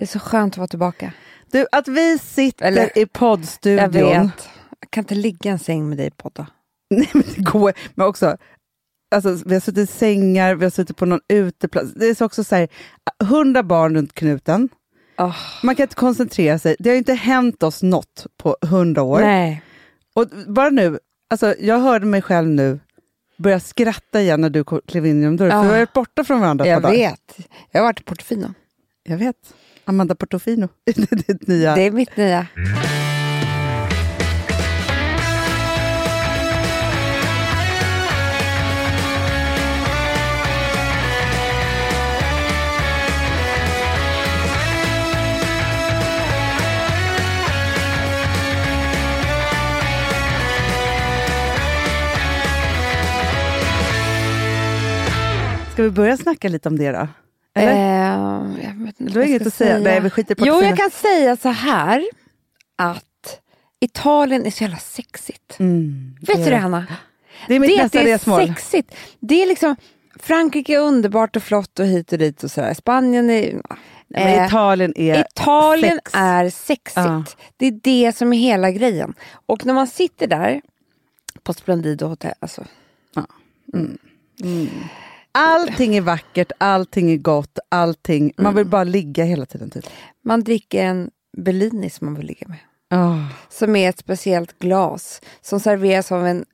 Det är så skönt att vara tillbaka. Du, att vi sitter Eller- i poddstudion. Jag vet. Jag kan inte ligga i en säng med dig podda. Nej, men det går. Men också, alltså, vi har suttit i sängar, vi har suttit på någon uteplats. Det är så också så här, hundra barn runt knuten. Oh, Man kan inte koncentrera sig. Det har ju inte hänt oss något på hundra år. nej. Och bara nu, alltså, jag hörde mig själv nu börja skratta igen när du klev in genom dörren. Ja. För vi har varit borta från varandra ett Jag par dagar. vet. Jag har varit i Portofino. Jag vet. Amanda Portofino. det är ditt nya. Det är mitt nya. Ska vi börja snacka lite om det då? Eller? Eh, jag vet inte du har inget att säga. Nej, vi skiter i Jo, jag kan säga så här att Italien är så jävla sexigt. Mm, Vet du är det, Hanna? Det är mitt det, nästa det är resmål. sexigt. Det är liksom, Frankrike är underbart och flott och hit och dit och sådär. Spanien är... Men eh, Italien är Italien sex. är sexigt. Ja. Det är det som är hela grejen. Och när man sitter där på Splendido hotell, alltså, Allting är vackert, allting är gott, allting. Man vill bara ligga hela tiden. Typ. man dricker en Bellini som man vill ligga med. Oh. Som är ett speciellt glas som serveras av en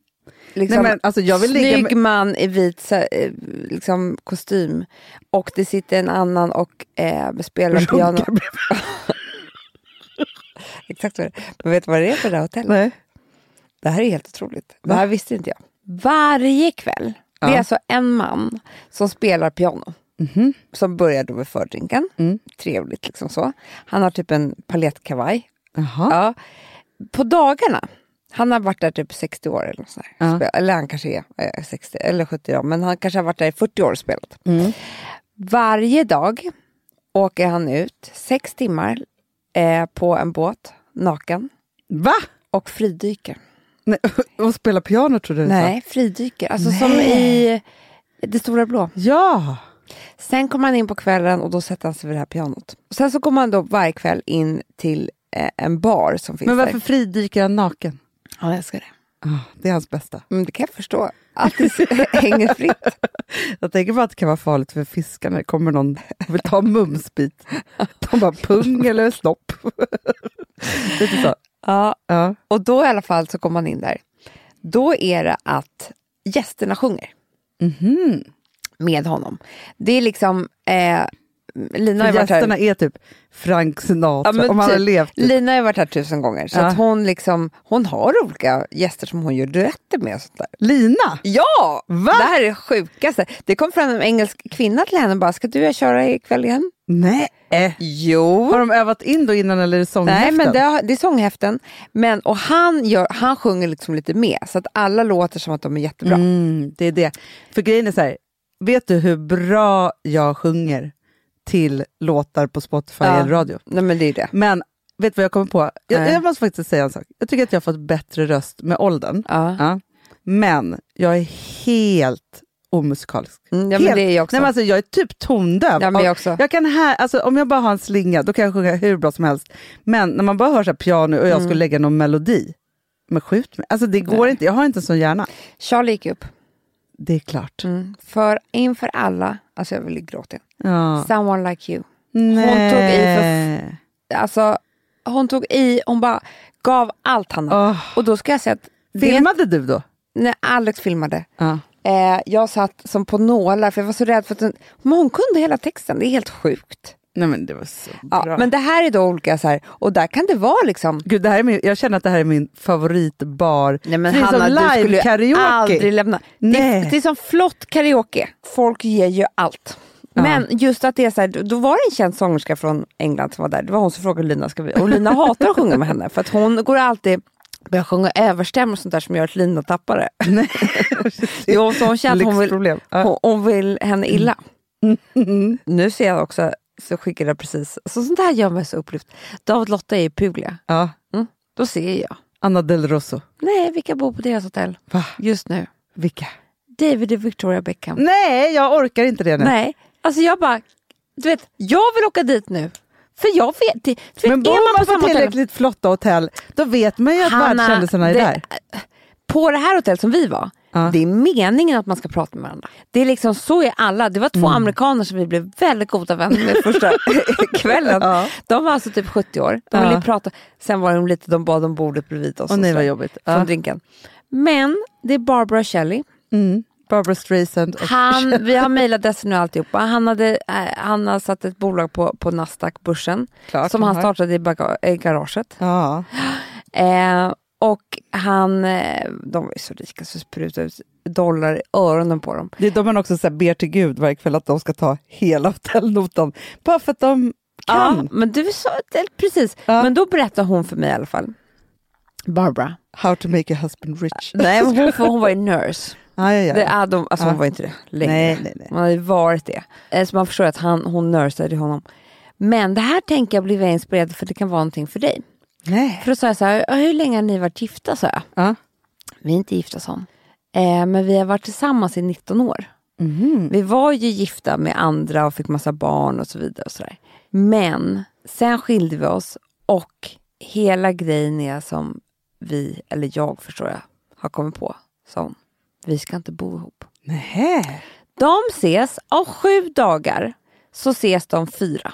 liksom, Nej, men, alltså, jag vill ligga snygg med- man i vit eh, liksom, kostym. Och det sitter en annan och eh, spelar piano. Runkar bredvid. Exakt vad det är. Men vet du vad det är för det här hotellet? Nej. Det här är helt otroligt. Det Va? här visste inte jag. Varje kväll, det är alltså en man som spelar piano. Mhm. Som börjar då vid fördrinken. Mm. Trevligt liksom så. Han har typ en palettkavaj. Jaha. Ja. På dagarna, han har varit där typ 60 år eller något sånt. Ja. Spel- Eller han kanske är eh, 60 eller 70 då, men han kanske har varit där i 40 år och spelat. Mm. Varje dag åker han ut sex timmar eh, på en båt, naken, Va? och fridyker. Nej, och spela piano trodde du sa. Nej, fridyker. Alltså Nej. som i Det stora blå. Ja! Sen kommer han in på kvällen och då sätter han sig vid det här pianot. Sen så kommer han då varje kväll in till eh, en bar som finns Men varför där. fridyker han naken? Ja, jag älskar det. Ah, det är hans bästa. Mm, det kan jag förstå. Att det hänger fritt. Jag tänker bara att det kan vara farligt för fiskarna. Det kommer någon och vill ta en mumsbit. De bara pung eller snopp. Lite så. Ja, Ja. och då i alla fall så kommer man in där. Då är det att gästerna sjunger Mhm. med honom. Det är liksom... Eh, Lina har varit här. är typ Frank Sinatra, Ja, om han hade typ. levt. Lina har varit här tusen gånger. Så Ja. att hon, liksom, hon har olika gäster som hon gör duetter med. Och sånt där. Lina? Ja! Va? Det här är det sjukaste. Det kom fram en engelsk kvinna till henne och bara, ska du köra ikväll igen? Nej. Jo. Har de övat in då innan eller är det Nej, sånghäften? men det, har- det är sånghäften. Men, och han, gör, han sjunger liksom lite med, så att alla låter som att de är jättebra. Mm, det är det. För grejen är så här, vet du hur bra jag sjunger till låtar på Spotify Ja. eller radio? Nej, men det är det. Men vet du vad jag kommer på? Jag, jag måste faktiskt säga en sak. Jag tycker att jag har fått bättre röst med åldern. Ja. Ja. Men jag är helt omusikalisk. Mm, ja, men helt. det är jag också. Nej, men alltså, jag är typ tondöv. Ja, men jag också. Jag kan här, alltså, om jag bara har en slinga, då kan jag sjunga hur bra som helst. Men när man bara hör så här piano och jag skulle lägga någon melodi, men skjut mig. Alltså det går Mm. Nej. inte, jag har inte en sån hjärna. Charlie gick upp. Det är klart. Mm. För inför alla, alltså jag vill gråta. Ja. Someone like you. Nej. tog i för Alltså, hon tog i, hon bara gav allt Hanna. Åh. Och då ska jag säga att det, Filmade du då? när Alex filmade, Ja. eh, jag satt som på nålar för jag var så rädd för att men hon kunde hela texten, det är helt sjukt. Nej men det var så bra. Ja, men det här är då olika så här, och där kan det vara liksom Gud, det här är min, jag känner att det här är min favoritbar. Nej men det är som Hanna, du skulle ju live-karaoke. aldrig lämna. Det, Nej. det är som flott karaoke. Folk ger ju allt. Ja. Men just att det är så här, då var det en känd sångerska från England som var där. Det var hon som frågade Lina, ska vi? och Lina hatar att sjunga med henne för att hon går alltid börjar sjunga överstämmor och sånt där som gör att Lina tappar det. Nej. Jo, så hon känner att hon vill, hon, hon vill henne illa. Nu ser jag också, så skickade jag precis, så sånt här gör mig så upplyft. David Lotta är i Puglia. Ja. Då ser jag. Anna Del Rosso. Nej, vilka bor på deras hotell Va? just nu? Vilka? David och Victoria Beckham. Nej, jag orkar inte det nu. Nej, alltså jag bara, du vet, jag vill åka dit nu. För jag vet, det- för Men bor man på på hotell- tillräckligt flotta hotell, då vet man ju att världskändisarna är där. På det här hotellet som vi var, Ja. det är meningen att man ska prata med varandra. Det är liksom så är alla. Det var två Mm. amerikaner som vi blev väldigt goda vänner med första kvällen. Ja. De var alltså typ 70 år. De ville Ja. prata. Sen var de lite, de bad om bordet bredvid oss. Och nej vad jobbigt. Från drinken. Men det är Barbara Shelley. Mm. Barbara Streisand. Han, vi har mejladressen och alltihopa. Han, hade, han har satt ett bolag på, på Nasdaq-börsen Klart som han startade i garaget. Ja. Eh, och han, eh, de var ju så rika så sprutade ut dollar i öronen på dem. Det är de man också så här ber till Gud varje kväll att de ska ta hela hotellnotan. Bara för att de Ja, kan. men du sa precis. Ja. Men då berättade hon för mig i alla fall. Barbara. How to make a husband rich. Nej, hon, för hon var ju nurse. Ja, ja, ja. Det de, alltså Ja. hon var inte det längre. Nej, nej, nej. Hon hade varit det. Eh, Så man förstår att han, hon nursade honom. Men det här tänker jag jag inspirerad för det kan vara någonting för dig. Nej. För då sa jag så här, "Ja, hur länge har ni varit gifta? sa jag. Ja. Vi är inte gifta som. Eh, men vi har varit tillsammans i 19 år. Mhm. Vi var ju gifta med andra och fick massa barn och så vidare. Och så där. Men sen skilde vi oss och hela grejen är som vi, eller jag förstår jag, har kommit på. Som, vi ska inte bo ihop. Nej. De ses, av sju dagar så ses de fyra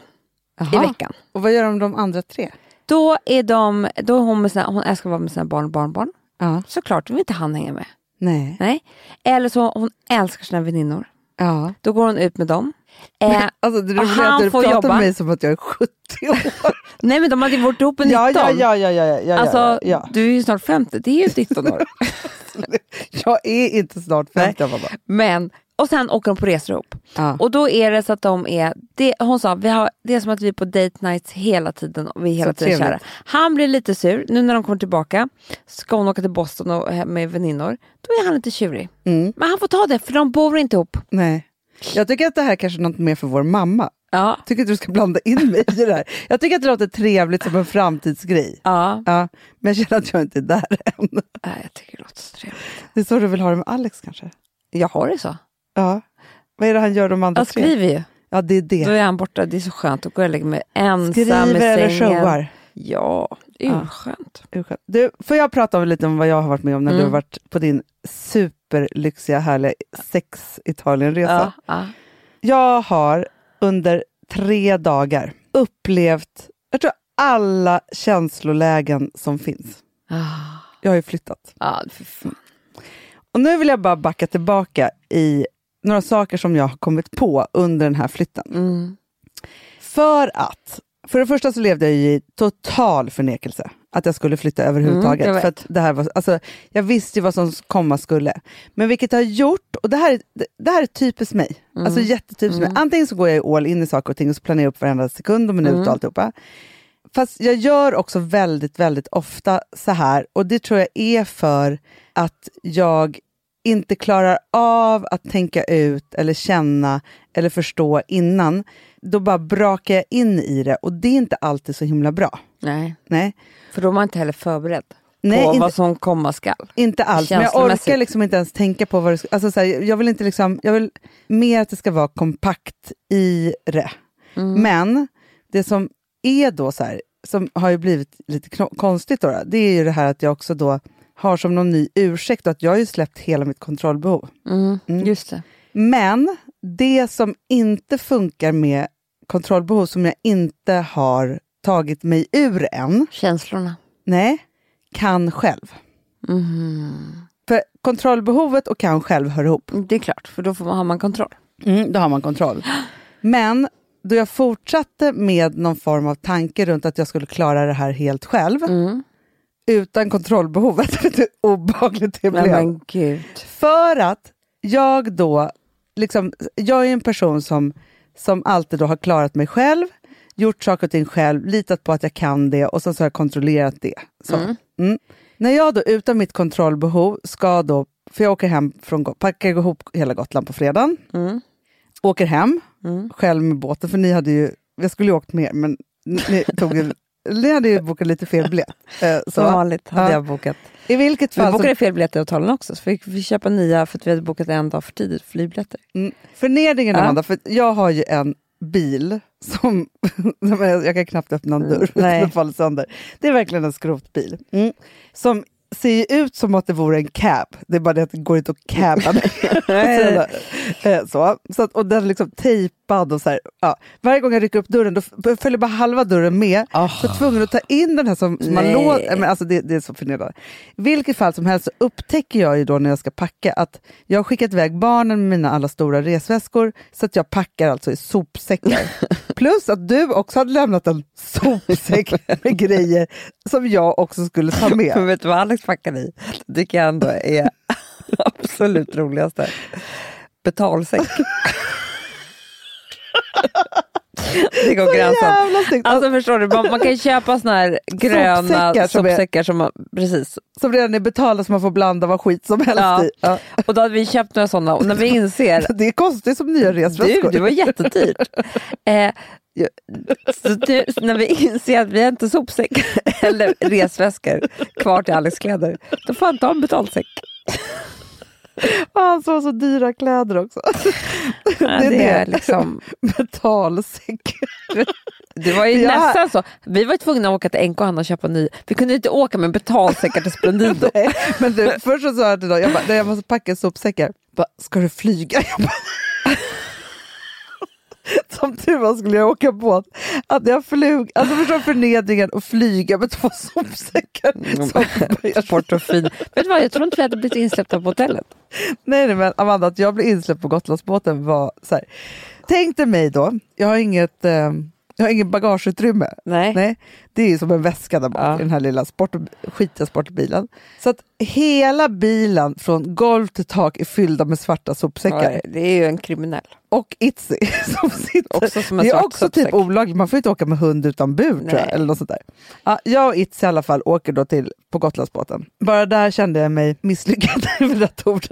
i Jaha. veckan. Och vad gör de de andra tre? Då är, de, då är hon, med sina, hon älskar att vara med sina barn och barnbarn. Ja. Såklart vill inte han hänga med. Nej. Nej. Eller så hon älskar sina väninnor. Ja. Då går hon ut med dem. Eh, Alltså, är han att du får pratar jobba. med mig som att jag är 70 år. nej men de hade ju varit ihop i 19. ja, ja, ja, ja, ja, ja, Alltså, ja, ja. du är ju snart 50, det är ju 19 år. Jag är inte snart 50 Amanda. Men, och sen åker de på resor ihop. Ja. Och då är det så att de är, det, hon sa, vi har, det är som att vi är på date nights hela tiden och vi är hela Så tiden kära. Han blir lite sur, nu när de kommer tillbaka ska hon åka till Boston och, med väninnor. Då är han lite tjurig. Mm. Men han får ta det för de bor inte ihop. Nej. Jag tycker att det här kanske är något mer för vår mamma. Ja. Tycker att du ska blanda in mig i det här. Jag tycker att det låter trevligt som en framtidsgrej. Ja, Ja, men jag känner att jag inte är där än. Nej, jag tycker det låter så trevligt. Det är så du vill ha det med Alex kanske? Jag har det så. Ja. Vad är det han gör de andra tre? skriver ju. Ja, det är Då det. är han borta, det är så skönt. Då går jag och lägger mig ensam Skriver i eller sängen. showar? Ja, Ja. urskönt. Urskönt. Du, får jag prata om lite om vad jag har varit med om när du Mm. har varit på din superlyxiga, härliga sex-Italienresa? Ja. Ja. Jag har under tre dagar upplevt, jag tror alla känslolägen som finns. Ah. Jag har ju flyttat. Fan. Och nu vill jag bara backa tillbaka i några saker som jag har kommit på under den här flytten. Mm. För att, för det första så levde jag i total förnekelse att jag skulle flytta överhuvudtaget. Mm, för att det här var, alltså, jag visste ju vad som komma skulle. Men vilket har gjort, och det här, är- det, det här är typiskt mig, Mm. alltså jättetypiskt mig. Antingen så går jag all in i saker och ting och så planerar jag upp varenda sekund och minut Mm. och alltihopa. Fast jag gör också väldigt, väldigt ofta så här och det tror jag är för att jag inte klarar av att tänka ut eller känna eller förstå innan. Då bara brakar jag in i det och det är inte alltid så himla bra. Nej, Nej, för då är man inte heller förberedd Nej på inte, vad som komma skall. inte alls. Men jag orkar liksom inte ens tänka på vad det ska... Alltså så här, jag vill inte liksom... Jag vill mer att det ska vara kompakt i det. Mm. Men det som är då så här, som har ju blivit lite konstigt då, då, det är ju det här att jag också då har som någon ny ursäkt att jag har ju släppt hela mitt kontrollbehov. Mm. Mm. Just det. Men det som inte funkar med kontrollbehov som jag inte har tagit mig ur än, Känslorna. nej, kan själv. Mhm. För kontrollbehovet och kan själv hör ihop. Det är klart, för då får man, har man kontroll. Mm, då har man kontroll. Men då jag fortsatte med någon form av tanke runt att jag skulle klara det här helt själv, Mm. utan kontrollbehovet, vet du hur obehagligt det blev. För att jag då, liksom, jag är en person som, som alltid då har klarat mig själv, gjort saker och ting själv, litat på att jag kan det och sen så har jag kontrollerat det. Så. Mm. Mm. När jag då utan mitt kontrollbehov ska då, för jag åker hem från, packar ihop hela Gotland på fredagen, Mm. åker hem Mm. själv med båten, för ni hade ju, jag skulle ju åkt mer, men ni, tog, ju- ni hade ju bokat lite fel biljett. Eh, Som så. vanligt hade Ja. jag bokat. I vilket Vi fall, så, bokade fel biljetter i Italien också, så fick vi köpa nya för att vi hade bokat en dag för tidigt flygbiljetter. mm, förnedringen Ja. Amanda, för jag har ju en bil som, jag, kan knappt öppna en dörr, Nej. den faller sönder. Det är verkligen en skrotbil. Mm. Som ser ut som att det vore en cab, det är bara det att det går inte att cabba den. Eh, så. Så att, och den liksom tejpad och så här, ja. Varje gång jag rycker upp dörren då följer bara halva dörren med. Oh. Så jag är tvungen att ta in den här som, som man låter. Men alltså det, det är så förnedrande. Vilket fall som helst så upptäcker jag ju då när jag ska packa att jag har skickat iväg barnen med mina alla stora resväskor så att jag packar alltså i sopsäckar. Plus att du också hade lämnat en sopsäck med grejer som jag också skulle ta Men med. vet du vad Alex packade i? Det tycker jag ändå är absolut roligaste. Betalsäck. Det går gränsen. Alltså förstår du, man, man kan köpa såna här gröna Sopsäckar som är- som man, precis. Som redan är betalda så man får blanda vad skit som helst Ja. i. Ja. Och då hade vi köpt några sådana och när vi inser Det är konstigt som nya Du, resväskor. det var jättedyrt. Eh, så så när vi inser att vi har inte sopsäckar eller resväskor kvar till Alex kläder, då får han ta en betalsäck. Och han har så dyra kläder också. Ja, det är liksom, Betalsäck. det var ju Ja. nästan så. Vi var tvungna att åka till NK och köpa ny. Vi kunde inte åka med betalsäckar till Splendido. Nej, men du, först så sa jag till dem, jag, bara, "Nej, jag måste packa sopsäckar. Bara, Ska du flyga? Jag bara, Som tur var skulle jag åka båt. Att jag flög, alltså förstår förnedringen att flyga med två sopsäckar. Mm. Sport och fin. Vet du vad, jag tror inte vi hade blivit insläppta på hotellet. nej, nej, men Amanda, att jag blev insläppt på Gotlandsbåten var så här. Tänk dig mig då, jag har inget, eh, jag har ingen bagageutrymme. Nej. Nej, det är som en väska där bak Ja. i den här lilla sport, skitiga sportbilen. Så att hela bilen från golv till tak är fyllda med svarta sopsäckar. Ja, Det är ju en kriminell. Och Itzy som sitter. Också som det är också sopsäck. typ olagligt, man får inte åka med hund utan bur tror jag, Nej. eller något sånt där. Ja, jag och Itzy i alla fall åker då till, på Gotlandsbåten. Bara där kände jag mig misslyckad med rätt ord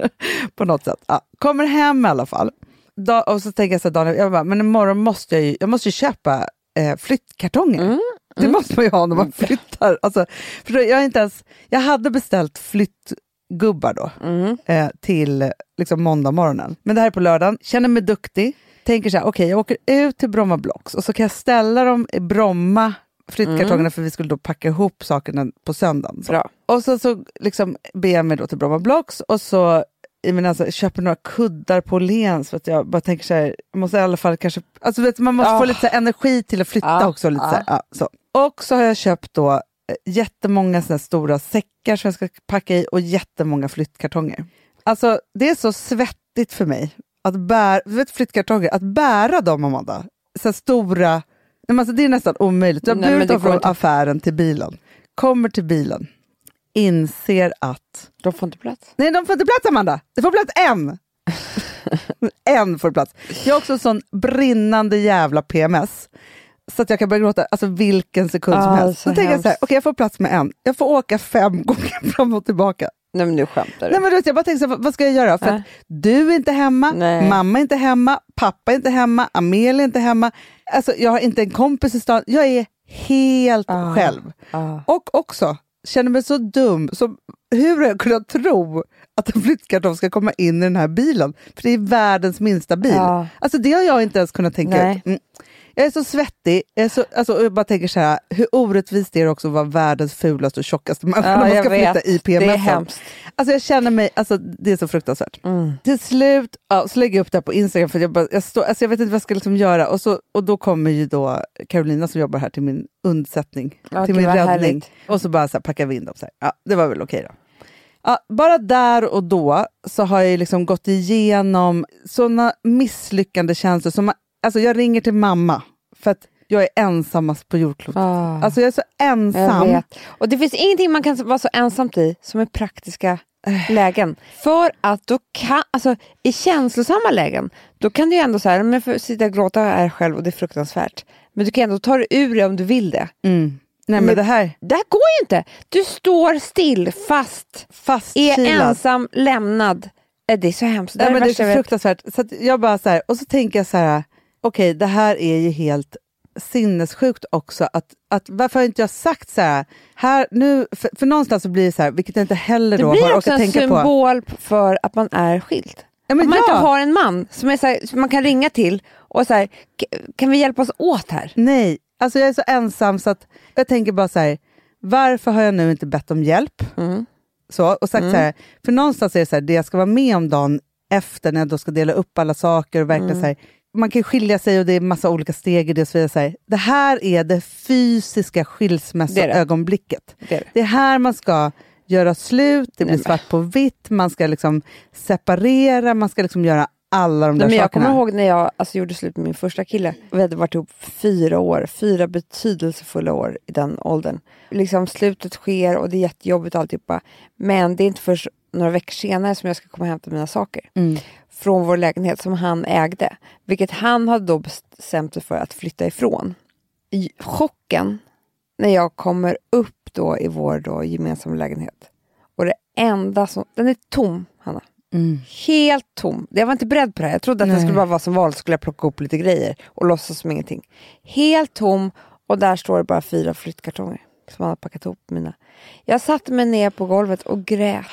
på något sätt. Ja, kommer hem i alla fall. Da, och så tänker jag så här, Daniel, jag bara, men imorgon måste jag ju, jag måste ju köpa eh, flyttkartonger. Mm, Det måste man ju ha när man flyttar. Alltså, för jag, inte ens, jag hade beställt flyttgubbar då Mm. eh, till liksom måndag morgonen. Men det här är på lördagen, känner mig duktig. Tänker så här, okej jag åker ut till Bromma Blocks och så kan jag ställa dem i Bromma, flyttkartongerna, för vi skulle då packa ihop sakerna på söndagen. Så. Och så, så liksom ber jag mig då till Bromma Blocks och så i min, alltså, köper några kuddar på Åhléns för att jag bara tänker så här, jag måste i alla fall kanske, alltså vet, man måste Ah. få lite så här, energi till att flytta Ah, också. Lite ah. så här, ja, så. Och så har jag köpt då eh, jättemånga såna stora säckar som jag ska packa i och jättemånga flyttkartonger. Alltså det är så svettigt för mig att bära, du vet flyttkartonger, att bära dem Amanda, så stora, Nej, alltså, det är nästan omöjligt. Jag men burit dem från inte. affären till bilen, kommer till bilen, inser att De får inte plats. Nej, de får inte plats Amanda. Det får plats en. en får plats. Jag har också en sån brinnande jävla PMS. Så att jag kan börja gråta alltså vilken sekund som Ah, helst. så Så tänker jag så här, okej jag får plats med en. Jag får åka fem gånger fram och tillbaka. Nej men nu skämtar du. Nej, men du vet, jag bara tänker så här, vad- ska jag göra? För att du är inte hemma, Nej. mamma är inte hemma, pappa är inte hemma, Amelia är inte hemma. Alltså, jag har inte en kompis i stan. Jag är helt Ah. själv. Ah. Och också, känner mig så dum. Som, hur har jag kunnat tro att en flyttkartong ska komma in i den här bilen? För det är världens minsta bil. Ja. Alltså det har jag inte ens kunnat tänka Nej. ut. Mm. Jag är så svettig. Jag, är så, alltså, jag bara tänker så här, hur orättvist är det också att vara världens fulaste och tjockaste människa Ja, när man ska flytta i Det är PMS. Alltså jag känner mig, alltså det är så fruktansvärt. Mm. Till slut ja, så lägger jag upp det här på Instagram för jag, bara, jag, står, alltså jag vet inte vad jag ska liksom göra. Och, så, och då kommer ju då Carolina som jobbar här till min undsättning, Ja, till min räddning. härligt. Och så bara så här, packar vi in dem. Så här. Ja, det var väl okej då. Ja, bara där och då så har jag liksom gått igenom såna misslyckande känslor. Som, alltså jag ringer till mamma för att jag är ensammast på jordklotet. Ah. Alltså jag är så ensam. Och det finns ingenting man kan vara så ensamt i som är praktiska lägen. För att då kan, alltså i känslosamma lägen, då kan du ju ändå säga, men jag får sitta och gråta här själv och det är fruktansvärt. Men du kan ändå ta dig ur det om du vill det. Mm. Nej men Men- det här, Det här går ju inte. Du står still, fast, är fastkilad. ensam, lämnad. Eh, Det är så hemskt. Det, Nej, är men det är så fruktansvärt. Så jag bara så här, och så tänker jag så här, okej det här är ju helt sinnessjukt också. Att, att, varför har inte jag sagt så här, här nu, för, för någonstans så blir det så här, vilket jag inte heller Det då blir har också orkat en tänka på. symbol för att man är skild. Ja, men Att man ja. inte har en man som, är så här, som man kan ringa till och så här, "K- kan vi hjälpas åt här? Nej, alltså jag är så ensam så att jag tänker bara så här, varför har jag nu inte bett om hjälp? Mm. Så, och sagt så här, för någonstans är det så här, det jag ska vara med om dagen efter när jag då ska dela upp alla saker och verkligen så här, man kan skilja sig och det är massa olika steg i det. Och så vidare, så här. Det här är det fysiska Det det. skilsmässoögonblicket. Det är det. Det är här man ska göra slut, det blir Nej, svart på vitt, man ska liksom separera, man ska liksom göra alla de där Nej, men jag sakerna. kommer ihåg när jag alltså, gjorde slut med min första kille. Vi hade varit ihop fyra år, fyra betydelsefulla år i den åldern. Liksom slutet sker och det är jättejobbigt alltihopa. Men det är inte först några veckor senare som jag ska komma och hämta mina saker. Mm. Från vår lägenhet som han ägde. Vilket han hade då bestämt sig för att flytta ifrån. I chocken när jag kommer upp då i vår då gemensamma lägenhet. Och det enda som, den är tom Hanna. Mm. Helt tom. Jag var inte beredd på det här. Jag trodde att det Nej. skulle bara vara som vanligt, skulle jag plocka upp lite grejer och låtsas som ingenting. Helt tom och där står det bara fyra flyttkartonger som han har packat ihop mina. Jag satte mig ner på golvet och grät.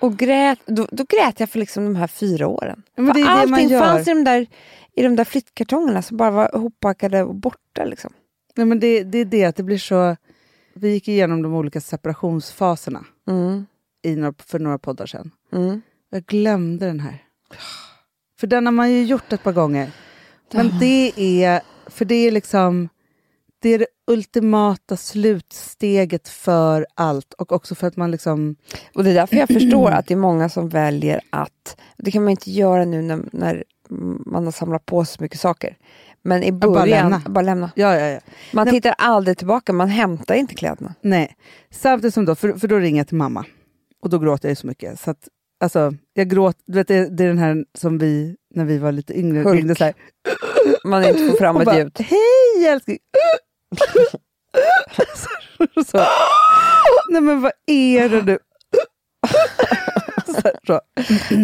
Och grät, då, då grät jag för liksom de här fyra åren. Men för allting gör. fanns i de, där, i de där flyttkartongerna som bara var ihoppackade och borta. Liksom. Nej, men det, det är det att det blir så... Vi gick igenom de olika separationsfaserna Mm. i några, för några poddar sedan. Mm. Jag glömde den här. För den har man ju gjort ett par gånger. Men det är, för det är liksom, det är det ultimata slutsteget för allt och också för att man liksom, Och det är därför jag förstår att det är många som väljer att, det kan man inte göra nu när, när man har samlat på så mycket saker. Men i bara början, lämna. bara lämna. ja ja ja. Man Nej. tittar aldrig tillbaka, man hämtar inte kläderna. Nej, samtidigt som då, för, för då ringer jag till mamma och då gråter jag ju så mycket. Så att, alltså, jag gråter, du vet det, det är den här som vi, när vi var lite yngre, Hulk. ringde så här, Man inte får fram och ett bara, ljud. hej älskling! så, så. Nej men vad är det nu? så, så.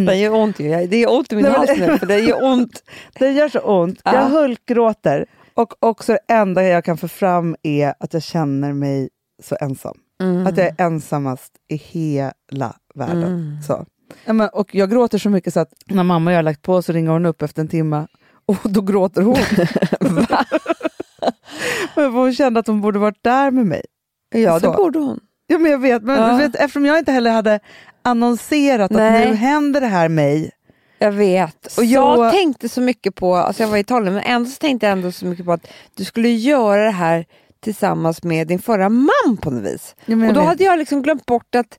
Det gör ont ju. Det gör ont i min Nej, hals nu, för det gör ont. Det gör så ont. Ja. Jag hulkgråter. Och också det enda jag kan få fram är att jag känner mig så ensam. Mm. Att jag är ensammast i hela världen. Mm. Så. Ja, men, och jag gråter så mycket så att när mamma och jag har lagt på så ringer hon upp efter en timme och då gråter hon. men hon kände att hon borde varit där med mig. Ja, det Så. borde hon. Ja, men jag vet, men Ja. vet, eftersom jag inte heller hade annonserat Nej. att nu händer det här mig. Jag vet. Och Så- jag tänkte så mycket på, alltså jag var i Italien, men ändå så tänkte jag ändå så mycket på att du skulle göra det här tillsammans med din förra man på något vis. Ja, Och då vet. hade jag liksom glömt bort att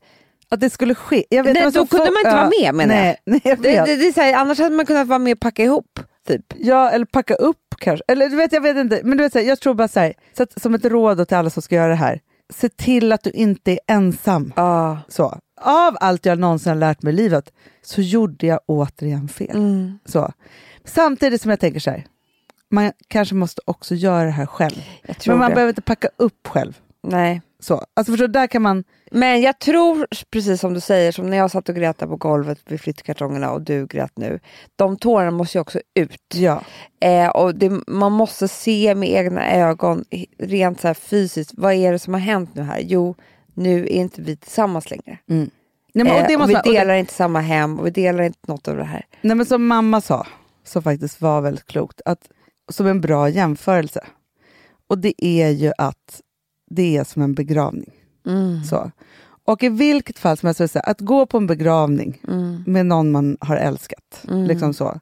Att det skulle ske. Jag vet, Nej, det då så kunde man inte vara med, menar jag. nej, nej, jag det, det, det är så här, annars hade man kunnat vara med och packa ihop. Typ. Ja, eller packa upp kanske. Eller du vet, jag vet inte. Men du vet, så här, jag tror bara så här, så att, som ett råd till alla som ska göra det här. Se till att du inte är ensam. Ah. Så. Av allt jag någonsin har lärt mig i livet så gjorde jag återigen fel. Mm. Så. Samtidigt som jag tänker så här, man kanske måste också göra det här själv. Men man det. behöver inte packa upp själv. Nej. Så. Alltså förstår, där kan man... Men jag tror, precis som du säger, som när jag satt och grät där på golvet vid flyttkartongerna och du grät nu. De tårarna måste ju också ut. Ja. Eh, och det, man måste se med egna ögon, rent så fysiskt, vad är det som har hänt nu här? Jo, nu är inte vi tillsammans längre. Nej, men, och Eh, det och måste vi man- och det- delar inte samma hem och vi delar inte något av det här. Nej, men som mamma sa, som faktiskt var väldigt klokt, att, som en bra jämförelse. Och det är ju att det är som en begravning. Mm. Så. Och i vilket fall som helst, så är att gå på en begravning Mm. med någon man har älskat, liksom så,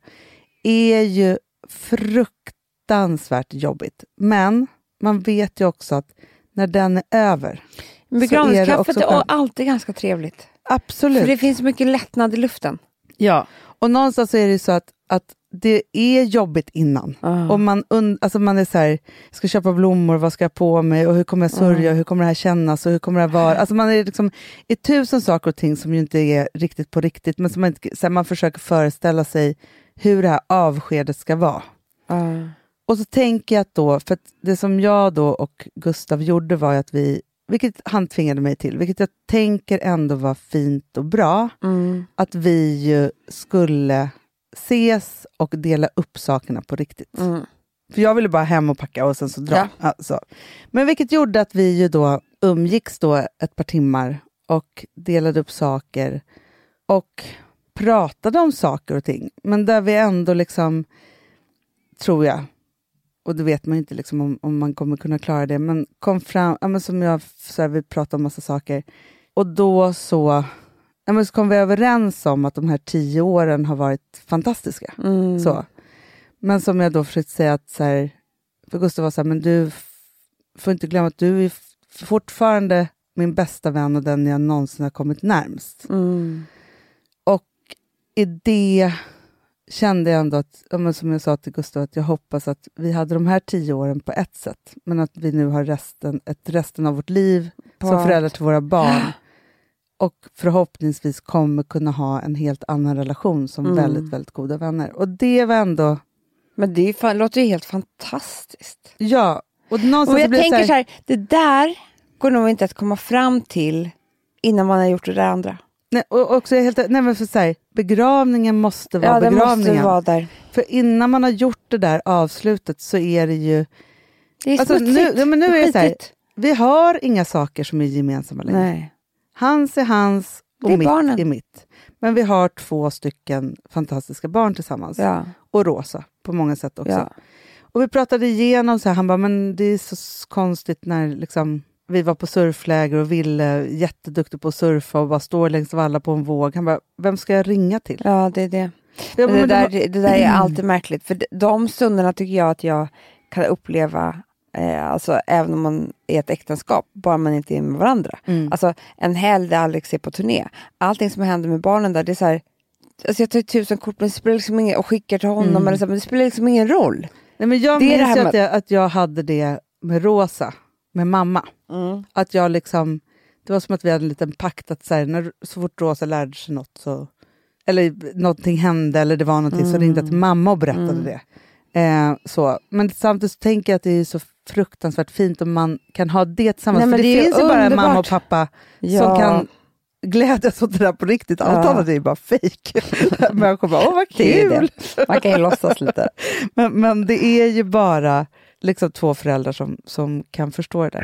är ju fruktansvärt jobbigt. Men man vet ju också att när den är över, Begravningskaffet är, skönt. alltid ganska trevligt. absolut. För det finns mycket lättnad i luften. Ja, och någonstans är det ju så att, att det är jobbigt innan. Ah. Och man, und- alltså man är så här, ska köpa blommor, vad ska jag på mig och hur kommer jag sörja, och hur kommer det här kännas och hur kommer det här vara? Alltså man är liksom i tusen saker och ting som ju inte är riktigt på riktigt, men som man, så här, man försöker föreställa sig hur det här avskedet ska vara. Ah. Och så tänker jag att då, för att det som jag då och Gustav gjorde var att vi, vilket han tvingade mig till, vilket jag tänker ändå var fint och bra, Mm. att vi ju skulle ses och dela upp sakerna på riktigt. Mm. För jag ville bara hem och packa och sen så dra. Ja. Ja, så. Men vilket gjorde att vi ju då umgicks då ett par timmar och delade upp saker. Och pratade om saker och ting, men där vi ändå liksom, tror jag, och det vet man inte liksom om, om man kommer kunna klara det, men kom fram, ja, men som jag, så här, vi pratade om massa saker, och då så, ja, men så kom vi överens om att de här tio åren har varit fantastiska. Mm. Så. Men som jag då försökte säga att, så här, för Gustav var så här, men du får inte glömma att du är fortfarande min bästa vän och den jag någonsin har kommit närmst. Mm. Och i det kände jag ändå att, som jag sa till Gustav, att jag hoppas att vi hade de här tio åren på ett sätt, men att vi nu har resten, ett resten av vårt liv På som föräldrar till våra barn. Och förhoppningsvis kommer kunna ha en helt annan relation som Mm. väldigt, väldigt goda vänner. Och det var ändå, Men det fan, låter ju helt fantastiskt. ja. Och någonstans Och jag tänker så så här, här, det där går nog inte att komma fram till innan man har gjort det där andra. nej, och också helt, nej, men för så här, begravningen måste vara Ja, begravningen. måste vara där. För innan man har gjort det där avslutet så är det ju, Det är Alltså, smutsigt. nu- men nu är det så här- vi har inga saker som är gemensamma längre. Nej. Hans är hans och är mitt barnen. är mitt. Men vi har två stycken fantastiska barn tillsammans. Ja, Och Rosa på många sätt också. ja. Och vi pratade igenom, så här, han bara, men det är så konstigt när liksom, vi var på surfläger och Ville, jätteduktig på att surfa och bara står längs valla på en våg. Han bara, vem ska jag ringa till? ja, det är det. Ja, det, där, de- det där är alltid märkligt. För de stunderna tycker jag att jag kan uppleva, eh, alltså, även om man är ett äktenskap, bara man inte är med varandra. Mm. Alltså en helg där Alex är på turné. Allting som händer med barnen där, det är så här, alltså jag tar tusen kort men det spelar liksom ingen, och skickar till honom, Mm. eller så, men det spelar liksom ingen roll. Nej, men jag det det minns här med- att jag, att jag hade det med Rosa, med mamma. Att jag liksom, det var som att vi hade en liten pakt att så, här, när, så fort Rosa lärde sig något så, eller någonting hände eller det var någonting så ringde jag till mamma och berättade Mm. det. Eh, så. Men samtidigt så tänker jag att det är så fruktansvärt fint om man kan ha det tillsammans. Nej, För det, det finns ju bara en mamma och pappa som Ja. kan glädjas åt det där på riktigt. Allt Ja. annat är ju bara fejk. Människor bara, åh vad kul! Man kan ju låtsas lite. Men, men det är ju bara liksom två föräldrar som, som kan förstå det där.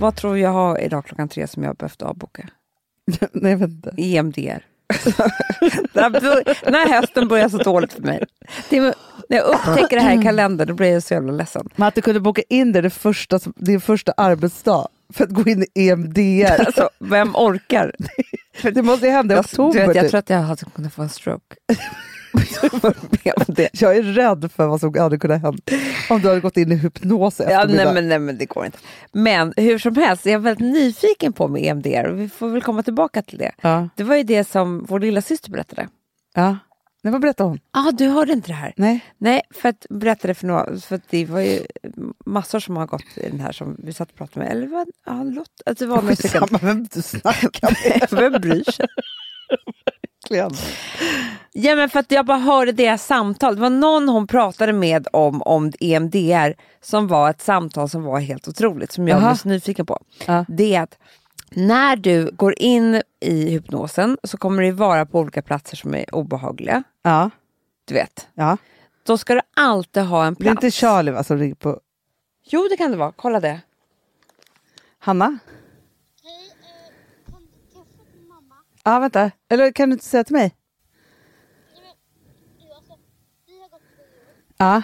Vad tror jag har idag klockan tre som jag behövt avboka? Nej, jag vet inte. EMDR. Här hösten börjar så dåligt för mig. Det är, när jag upptäcker det här i kalendern då blir jag så jävla ledsen. Men att du kunde boka in det, det första, din första arbetsdag för att gå in i EMDR. Alltså, vem orkar? det måste ju hända i Jag, oktober. du vet, jag typ. tror att jag hade kunnat få en stroke. Det. Jag är rädd för vad som hade kunnat hända om du hade gått in i hypnos i Ja, nej, men, nej, men det går inte. Men hur som helst, jag är väldigt nyfiken på med EMDR och vi får väl komma tillbaka till det. Ja. Det var ju det som vår lilla syster berättade. ja. Nej, vad berättade hon? Ja, ah, du hörde inte det här? Nej. Nej, för att berätta det för några, för att det var ju massor som har gått i den här som vi satt och pratade med. Eller vad, ja, Lott, att det var några stycken. Vem du snackar med. Vem bryr sig? verkligen. Ja, men för att jag bara hörde deras samtal. Det var någon hon pratade med om, om EMDR som var ett samtal som var helt otroligt, som jag Aha. blev så nyfiken på. Ja. Det är att när du går in i hypnosen så kommer det vara på olika platser som är obehagliga. Ja. Du vet. ja. Då ska du alltid ha en Det är plats. inte Charlie va, som ringer på... Jo, det kan det vara. Kolla det. Hanna? Hej, eh, kan, kan jag få din Ja, vänta. Eller kan du inte säga till mig? Ja.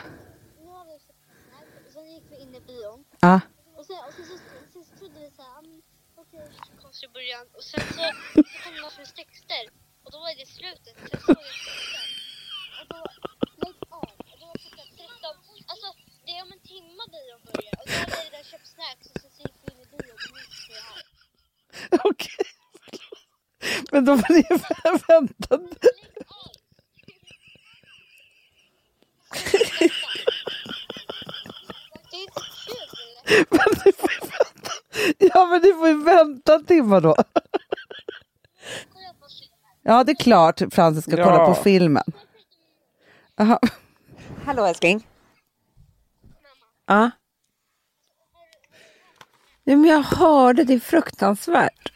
Sen gick vi in i bion. Ja. Och sen, och sen, så, sen så trodde vi såhär, mm, okej, konstig början. Och sen så, så kom med texter. Och då var det slutet. Sen såg jag texten. Och då, lägg av. Och då var klockan 13. Alltså, det är om en timme bion börjar. Och då hade vi redan köpt snacks och sen så gick vi in i bion och nu sitter vi här. Okej. Men då får ni vänta. Men ni får ju vänta. Ja, men ni får ju vänta en timme då. Ja, det är klart Francis ska Ja. kolla på filmen. Aha. Hallå älskling. Ja. Nej, men jag hörde, det är fruktansvärt.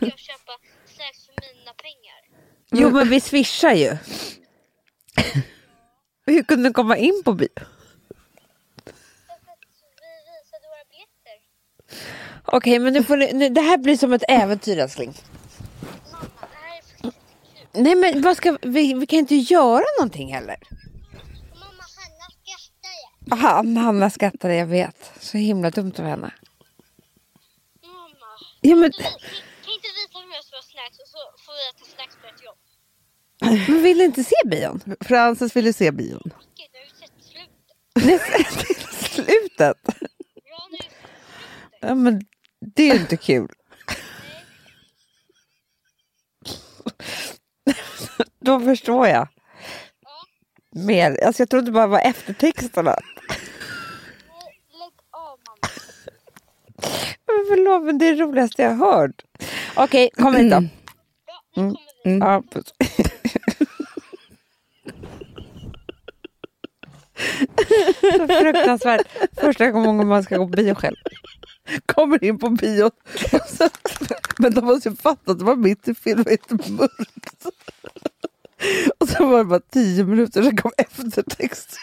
jag köpa snacks för mina pengar. Jo men vi swishar ju. Hur kunde du komma in på bio? Okej, okay, men nu får ni, nu, det här blir som ett äventyr älskling. Mamma, det här är faktiskt kul. Nej men vad ska, vi, vi kan inte göra någonting heller. Mamma, Hanna skrattar ju. Aha, Hanna skrattar, jag vet. Så himla dumt av henne. Mamma. Ja, men... Du, men vill du inte se bion? Frances vill ju se bion. Jag har ju sett slutet. Det är slutet. Ja, nu Ja, men det är ju inte kul. Då förstår jag. Mer. Alltså jag trodde bara det var eftertexterna. Lägg av mamma. Men förlåt, men det är det roligaste jag har hört. Okej, kom hit då. Ja, nu kommer vi. Ja, puss. Så fruktansvärt. Första gången man ska gå på bio själv. Kommer in på bio. Så- Men de måste ju fatta att det var mitt i filmen, helt mörkt. Och så var det bara tio minuter, sen kom eftertext.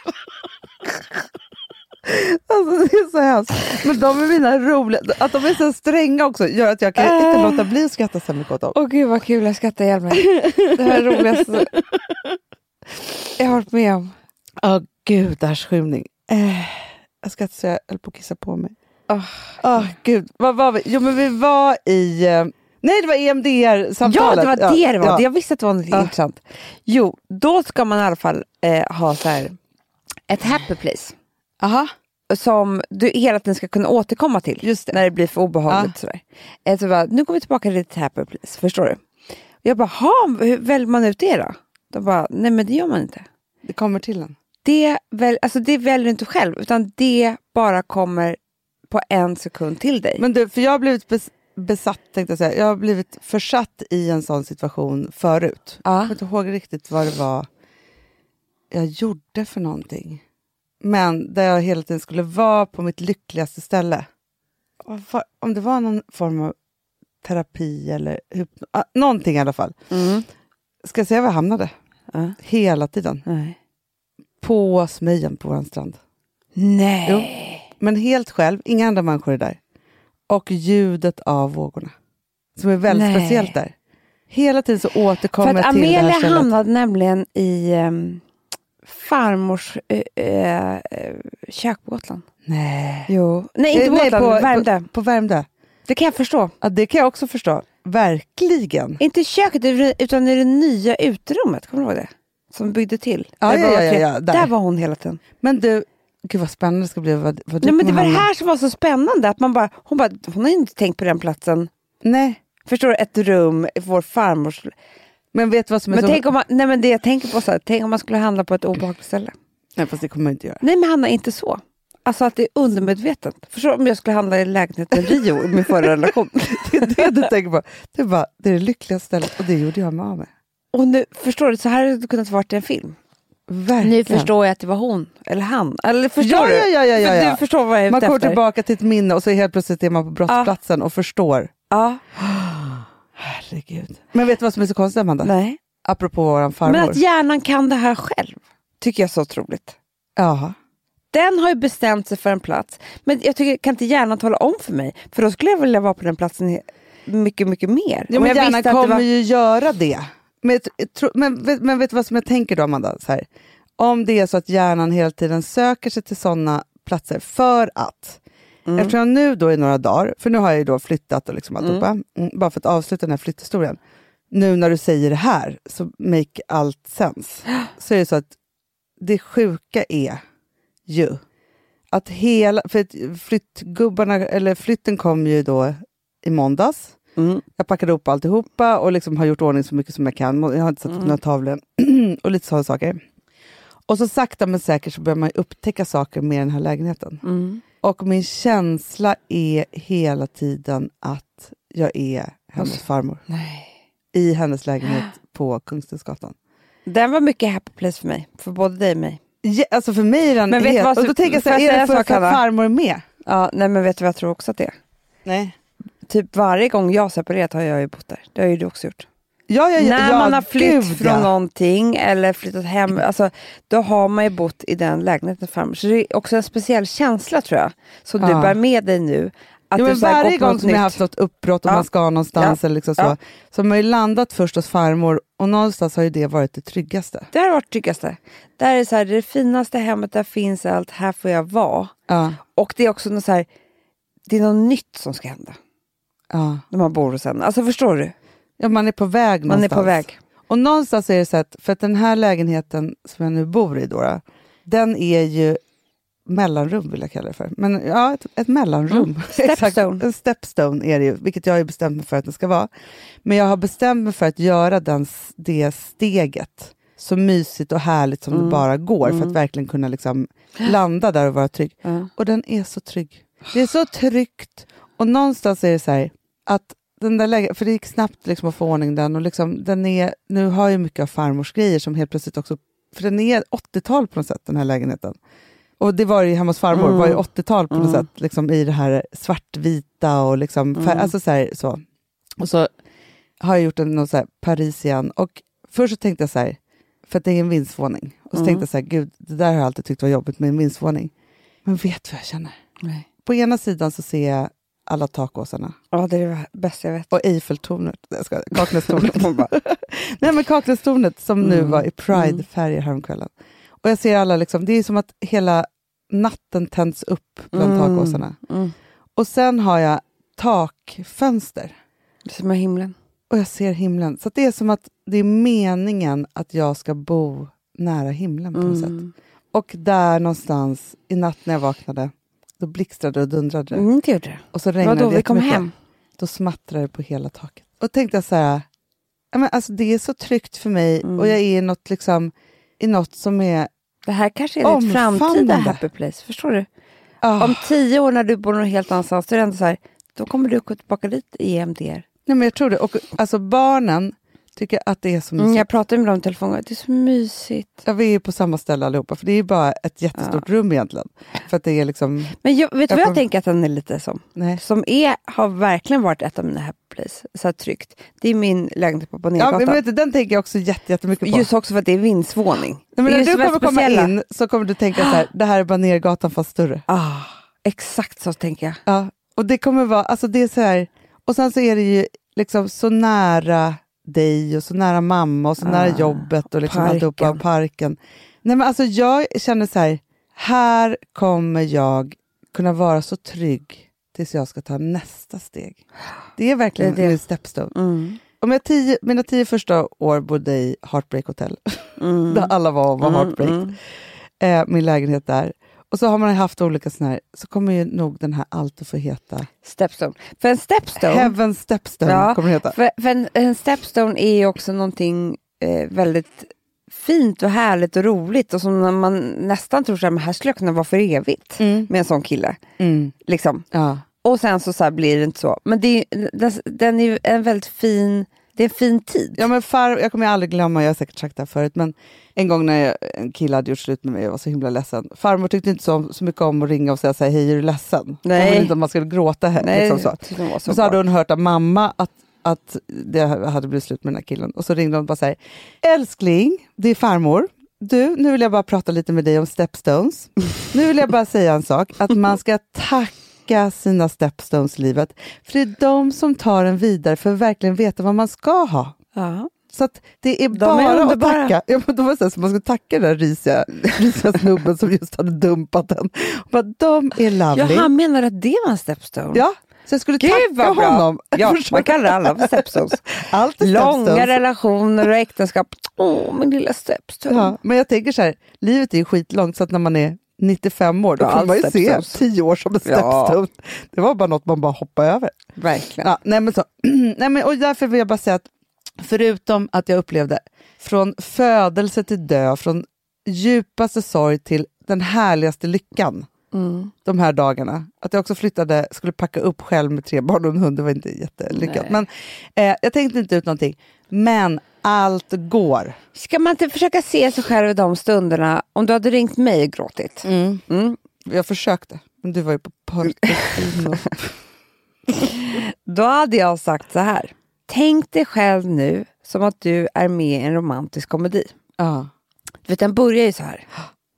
Alltså det är så hemskt. Men de är mina roliga, att de är så stränga också gör att jag kan inte låta bli att skratta så mycket åt dem. Åh gud vad kul, jag skrattar ihjäl mig. Det här är det roligaste jag har varit med om. Åh gudars skymning. Eh, jag skrattar så jag höll på att kissa på mig. Åh. Åh gud, vad var vi? Jo men vi var i, eh, nej det var Ja, EMDR-samtalet. det var det det var. ja. Jag visste att det var något Ja. intressant. Jo, då ska man i alla fall eh, ha så här, ett happy place. Aha. Som du hela tiden ska kunna återkomma till. Just det. När det blir för obehagligt. Sådär. Eh, så bara, nu går vi tillbaka till ett happy place. Förstår du? Jag bara, ha, hur väljer man ut det då? De bara, nej men det gör man inte. Det kommer till en. Det, väl, alltså det väljer du inte själv, utan det bara kommer på en sekund till dig. Men du, för jag har blivit bes- besatt, tänkte jag säga. Jag har blivit försatt i en sån situation förut. Jag ja. kommer inte ihåg riktigt vad det var jag gjorde för någonting. Men där jag hela tiden skulle vara på mitt lyckligaste ställe. Om det var någon form av terapi eller hypno- ah, någonting i alla fall. Mm. Ska jag säga var jag hamnade? Ja. Hela tiden. Nej. På Smögen på vår strand. Nej. Men helt själv, inga andra människor är där. Och ljudet av vågorna. Som är väldigt Nej. speciellt där. Hela tiden så återkommer jag till det Amelia här stället. hamnade nämligen i um, farmors uh, uh, kök på Gotland. Nej. Jo. Nej, inte Eh, på Gotland, på, Värmdö. På, på Värmdö. Det kan jag förstå. Ja, det kan jag också förstå. Verkligen. Inte köket, utan i det nya uterummet. Kommer du ihåg det? Som byggde till. Ja, Där ja, var ja, ja, där. där var hon hela tiden. Men du, gud vad spännande det ska bli. Vad, vad Nej, men det var det här som var så spännande. Att man bara, hon, bara, hon har inte tänkt på den platsen. Nej, Förstår du? Ett rum, vår farmors... men vet vad som är Men så... tänk om man, nej men det jag tänker på så här, tänk om man skulle handla på ett obehagligt ställe. Nej, fast det kommer man inte göra. Nej men Hanna, inte så. Alltså att det är undermedvetet. Förstår du om jag skulle handla i lägenheten i Rio i min förra relation. Det är det du tänker på. Det är, bara, det är det lyckligaste stället och det gjorde jag mig av med. Och nu, förstår du, så här hade det kunnat vara en film. Verkligen. Nu förstår jag att det var hon, eller han. Eller förstår Ja, du? ja, ja, ja, ja, ja. Du förstår vad jag är Man kommer efter. tillbaka till ett minne och så helt plötsligt är man på brottsplatsen och förstår. Ja, Herregud. Men vet du vad som är så konstigt Amanda? nej. Apropå våran farmor. Men att hjärnan kan det här själv, tycker jag är så otroligt. Jaha. Den har ju bestämt sig för en plats, men jag tycker, kan inte hjärnan tala om för mig? För då skulle jag vilja vara på den platsen mycket, mycket mer. Ja, men hjärnan kommer var- ju göra det. Men, men, vet- men vet du vad som jag tänker då Amanda? Så här. Om det är så att hjärnan hela tiden söker sig till sådana platser för att Mm. Eftersom jag nu då i några dagar, för nu har jag ju då flyttat och liksom alltihopa, mm. bara för att avsluta den här flytthistorien. Nu när du säger det här, så make allt sense. Så är det så att det sjuka är ju att hela, för att flyttgubbarna, eller flytten kom ju då i måndags. Mm. Jag packade ihop alltihopa och liksom har gjort ordning så mycket som jag kan. Jag har inte satt upp Mm. några tavlor och lite sådana saker. Och så sakta men säkert så börjar man upptäcka saker med den här lägenheten. Mm. Och min känsla är hela tiden att jag är hennes farmor. Nej. I hennes lägenhet på Kungstensgatan. Den var mycket happy place för mig, för både dig och mig. Ja, alltså för mig är den Men vet helt... vad och då tänker jag så här, jag är det för, att farmor är med? Ja, nej men vet du vad jag tror också att det är? Nej. Typ varje gång jag har separerat har jag ju bott där. Det har ju du också gjort. Ja, ja, ja, När man har flytt gud, från någonting eller flyttat hem, alltså, då har man ju bott i den lägenheten farmor. Så det är också en speciell känsla tror jag, som du bär med dig nu. Att du men varje gång som jag nytt. haft något uppbrott och man ska någonstans eller liksom så, så har man ju landat först hos farmor och någonstans har ju det varit det tryggaste. Det har varit tryggaste. Det här är så här, det, det finaste hemmet, där finns allt, här får jag vara. Och det är också något så här, det är något nytt som ska hända ja. när man bor hos en. Alltså förstår du? ja, man är på väg Man någonstans. är på väg. Och någonstans är det så att, för att den här lägenheten som jag nu bor i, då, den är ju mellanrum vill jag kalla det för. Men ja, ett, ett mellanrum. Mm. Stepstone. En stepstone är det ju, vilket jag har bestämt mig för att det ska vara. Men jag har bestämt mig för att göra den, det steget så mysigt och härligt som Mm. det bara går för att verkligen kunna liksom landa där och vara trygg. Ja. Och den är så trygg. Det är så tryggt. Och någonstans är det så här att den där läge, för det gick snabbt liksom att få ordning den och liksom, den är, nu har jag mycket av farmors grejer som helt plötsligt också, för den är 80-tal på något sätt den här lägenheten. Och det var ju hemma hos farmor, Mm. var ju 80-tal på något Mm. sätt, liksom i det här svartvita och liksom, fär, Mm. alltså så, här, så. Och så har jag gjort en någon så här Paris igen och först så tänkte jag så här, för att det är en vindsvåning, och så Mm. tänkte jag så här, gud, det där har jag alltid tyckt var jobbigt med en vindsvåning. Men vet du vad jag känner? Nej. På ena sidan så ser jag alla takåsarna Ja, det är det bästa jag vet. och Eiffeltornet, Kaknästornet. Bara, Nej men Kaknästornet som nu Mm. var i Pride-färger häromkvällen. Och jag ser alla, liksom, det är som att hela natten tänds upp bland Mm. takåsarna. mm. Och sen har jag takfönster som är himlen. och jag ser himlen. Så det är som att det är meningen att jag ska bo nära himlen på något sätt. Mm. Och där någonstans i natt när jag vaknade, då blixtrade och dundrade det. Mm, det gjorde det. Och så Det var regnade då vi kom hem. Då smattrade det på hela taket. Och tänkte jag så här, ja, men alltså det är så tryggt för mig Mm. och jag är i något, liksom, i något som är... Det här kanske är ditt framtida happy place. Förstår du? ah. Om tio år när du bor någon helt annanstans, då är det ändå så här, då kommer du gå tillbaka dit i EMDR. Nej, men jag tror det. Och, alltså barnen tycker att det är så mysigt. Mm, jag pratade med dem i telefon, det är så mysigt. Ja, vi är på samma ställe allihopa, för det är ju bara ett jättestort rum egentligen. För att det är liksom... Men jag, vet du vad Jag jag tänker att den är lite som? Nej. Som är, har verkligen varit ett av mina happy place, så här tryggt. Det är min lägenhet på Ja, Banergatan. men vet du, den tänker jag också jätte, jättemycket på. Just också för att det är vindsvåning. Nej, men när du kommer komma speciella. in så kommer du tänka så här, det här är bara Nergatan fast större. Ah, exakt så tänker jag. Ja, och det kommer vara, alltså det är så här, och sen så är det ju liksom så nära dig och så nära mamma och så Ah, nära jobbet och liksom parken. alltihopa, och parken. Nej men alltså jag känner så här, här kommer jag kunna vara så trygg tills jag ska ta nästa steg. Det är verkligen Det är det. min stepstone. Mm. Om jag tio, mina tio första år bodde i Heartbreak Hotel, Mm. där alla var och var Heartbreak, Mm, mm. eh, min lägenhet där. Och så har man haft olika såna här, så kommer ju nog den här alltid få heta Stepstone. För en stepstone, Heaven Stepstone Ja, kommer den heta. för, för en, en stepstone är ju också någonting eh, väldigt fint och härligt och roligt och som man nästan tror att här skulle jag kunna vara för evigt Mm. med en sån kille. Mm. Liksom. Ja. Och sen så, så blir det inte så. Men det är, den, den är ju en väldigt fin, det är en fin tid. ja men far, jag kommer aldrig glömma, jag har säkert sagt det här förut, men en gång när jag, en kille hade gjort slut med mig jag var så himla ledsen. Farmor tyckte inte så, så mycket om att ringa och säga så här, hej är du ledsen? Nej. Hon ville inte att man skulle gråta. Här, Nej, liksom så. var så Men så hade hon hört av mamma att, att det hade blivit slut med den här killen. Och så ringde hon och bara så här, älskling, det är farmor. Du, nu vill jag bara prata lite med dig om stepstones. Nu vill jag bara säga en sak, att man ska tacka sina stepstones i livet. För det är de som tar en vidare för att verkligen veta vad man ska ha. Ja. Så att det är De är bara att underbara. tacka. Ja, men de var så här, så man skulle tacka den där risiga, risiga snubben som just hade dumpat den. Bara, de är ja, lovely. han menar att det var en stepstone. Ja, så jag skulle Gud tacka vad bra! honom. Ja, man kallar alla för stepstones. Allt är Långa stepstones. relationer och äktenskap. Åh, min lilla stepstone. Ja, men jag tänker så här, livet är ju skitlångt så att när man är 95 år, då Ja, kommer man ju se stepstones. 10 år som en Ja. stepstone. Det var bara något man bara hoppade över. Verkligen. Ja, nej men så. nej men, och därför vill jag bara säga att förutom att jag upplevde från födelse till död, från djupaste sorg till den härligaste lyckan Mm. de här dagarna. Att jag också flyttade, skulle packa upp själv med tre barn och en hund, det var inte jättelyckat. Nej. Men eh, jag tänkte inte ut någonting. Men allt går. Ska man inte försöka se sig själv i de stunderna, om du hade ringt mig och gråtit? Mm. Jag försökte, men du var ju på Portofino. Då hade jag sagt så här. Tänk dig själv nu som att du är med i en romantisk komedi. ja, Du vet, den börjar ju så här.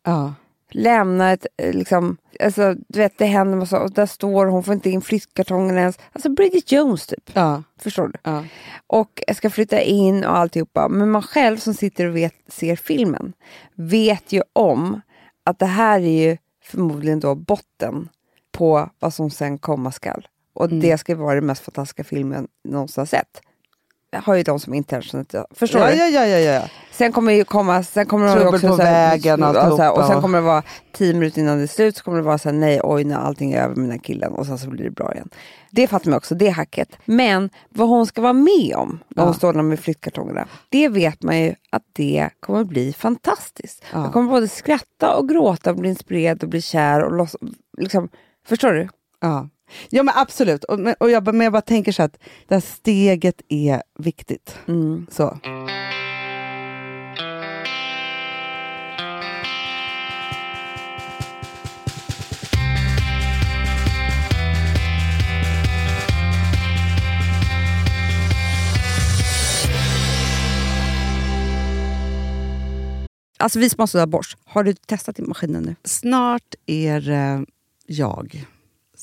ja. Lämna ett, eh, liksom, alltså, du vet det händer massa, och där står hon, får inte in flyttkartongen ens. Alltså Bridget Jones typ. Ja. Förstår du? Ja. Och jag ska flytta in och alltihopa. Men man själv som sitter och vet, ser filmen vet ju om att det här är ju förmodligen då botten på vad som sen komma skall. Och Mm. det ska vara den mest fantastiska filmen någonsin har sett. Har ju de som inte har känt det. Förstår Ja, du? ja, ja, ja, ja. Sen kommer det ju komma, sen kommer Trubbel också på så här- vägen och och, så här, och alltihopa. sen kommer det vara tio minuter innan det är slut så kommer det vara så här, nej oj när allting är över med den här killen och sen så blir det bra igen. Det fattar man också, det hacket. Men vad hon ska vara med om när hon Ja. står där med flyttkartongerna, det vet man ju att det kommer bli fantastiskt. Ja. Jag kommer både skratta och gråta och bli inspirerad och bli kär och loss, liksom, förstår du? Ja. Ja, men absolut. Och, men, och jag, men jag bara tänker så att det här steget är viktigt. Mm. Så. Alltså vi som har borst, har du testat i maskinen nu? Snart är det jag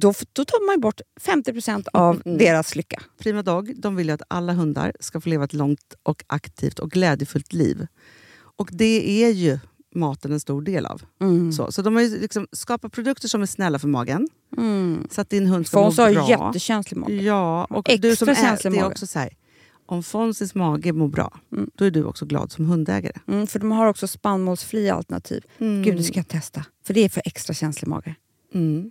då, då tar man bort 50% av Mm. deras lycka. Prima Dog de vill ju att alla hundar ska få leva ett långt och aktivt och glädjefullt liv. Och det är ju maten en stor del av. Mm. Så, så de har liksom skapat produkter som är snälla för magen. Mm. Så att din hund ska Fons må har bra. ju jättekänslig mage. Ja, och Extra du som är, känslig det är också så här, om Fonzys mage mår bra, Mm. då är du också glad som hundägare. Mm, för de har också spannmålsfria alternativ. Mm. Gud, det ska jag testa. För det är för extra känslig mage. Mm.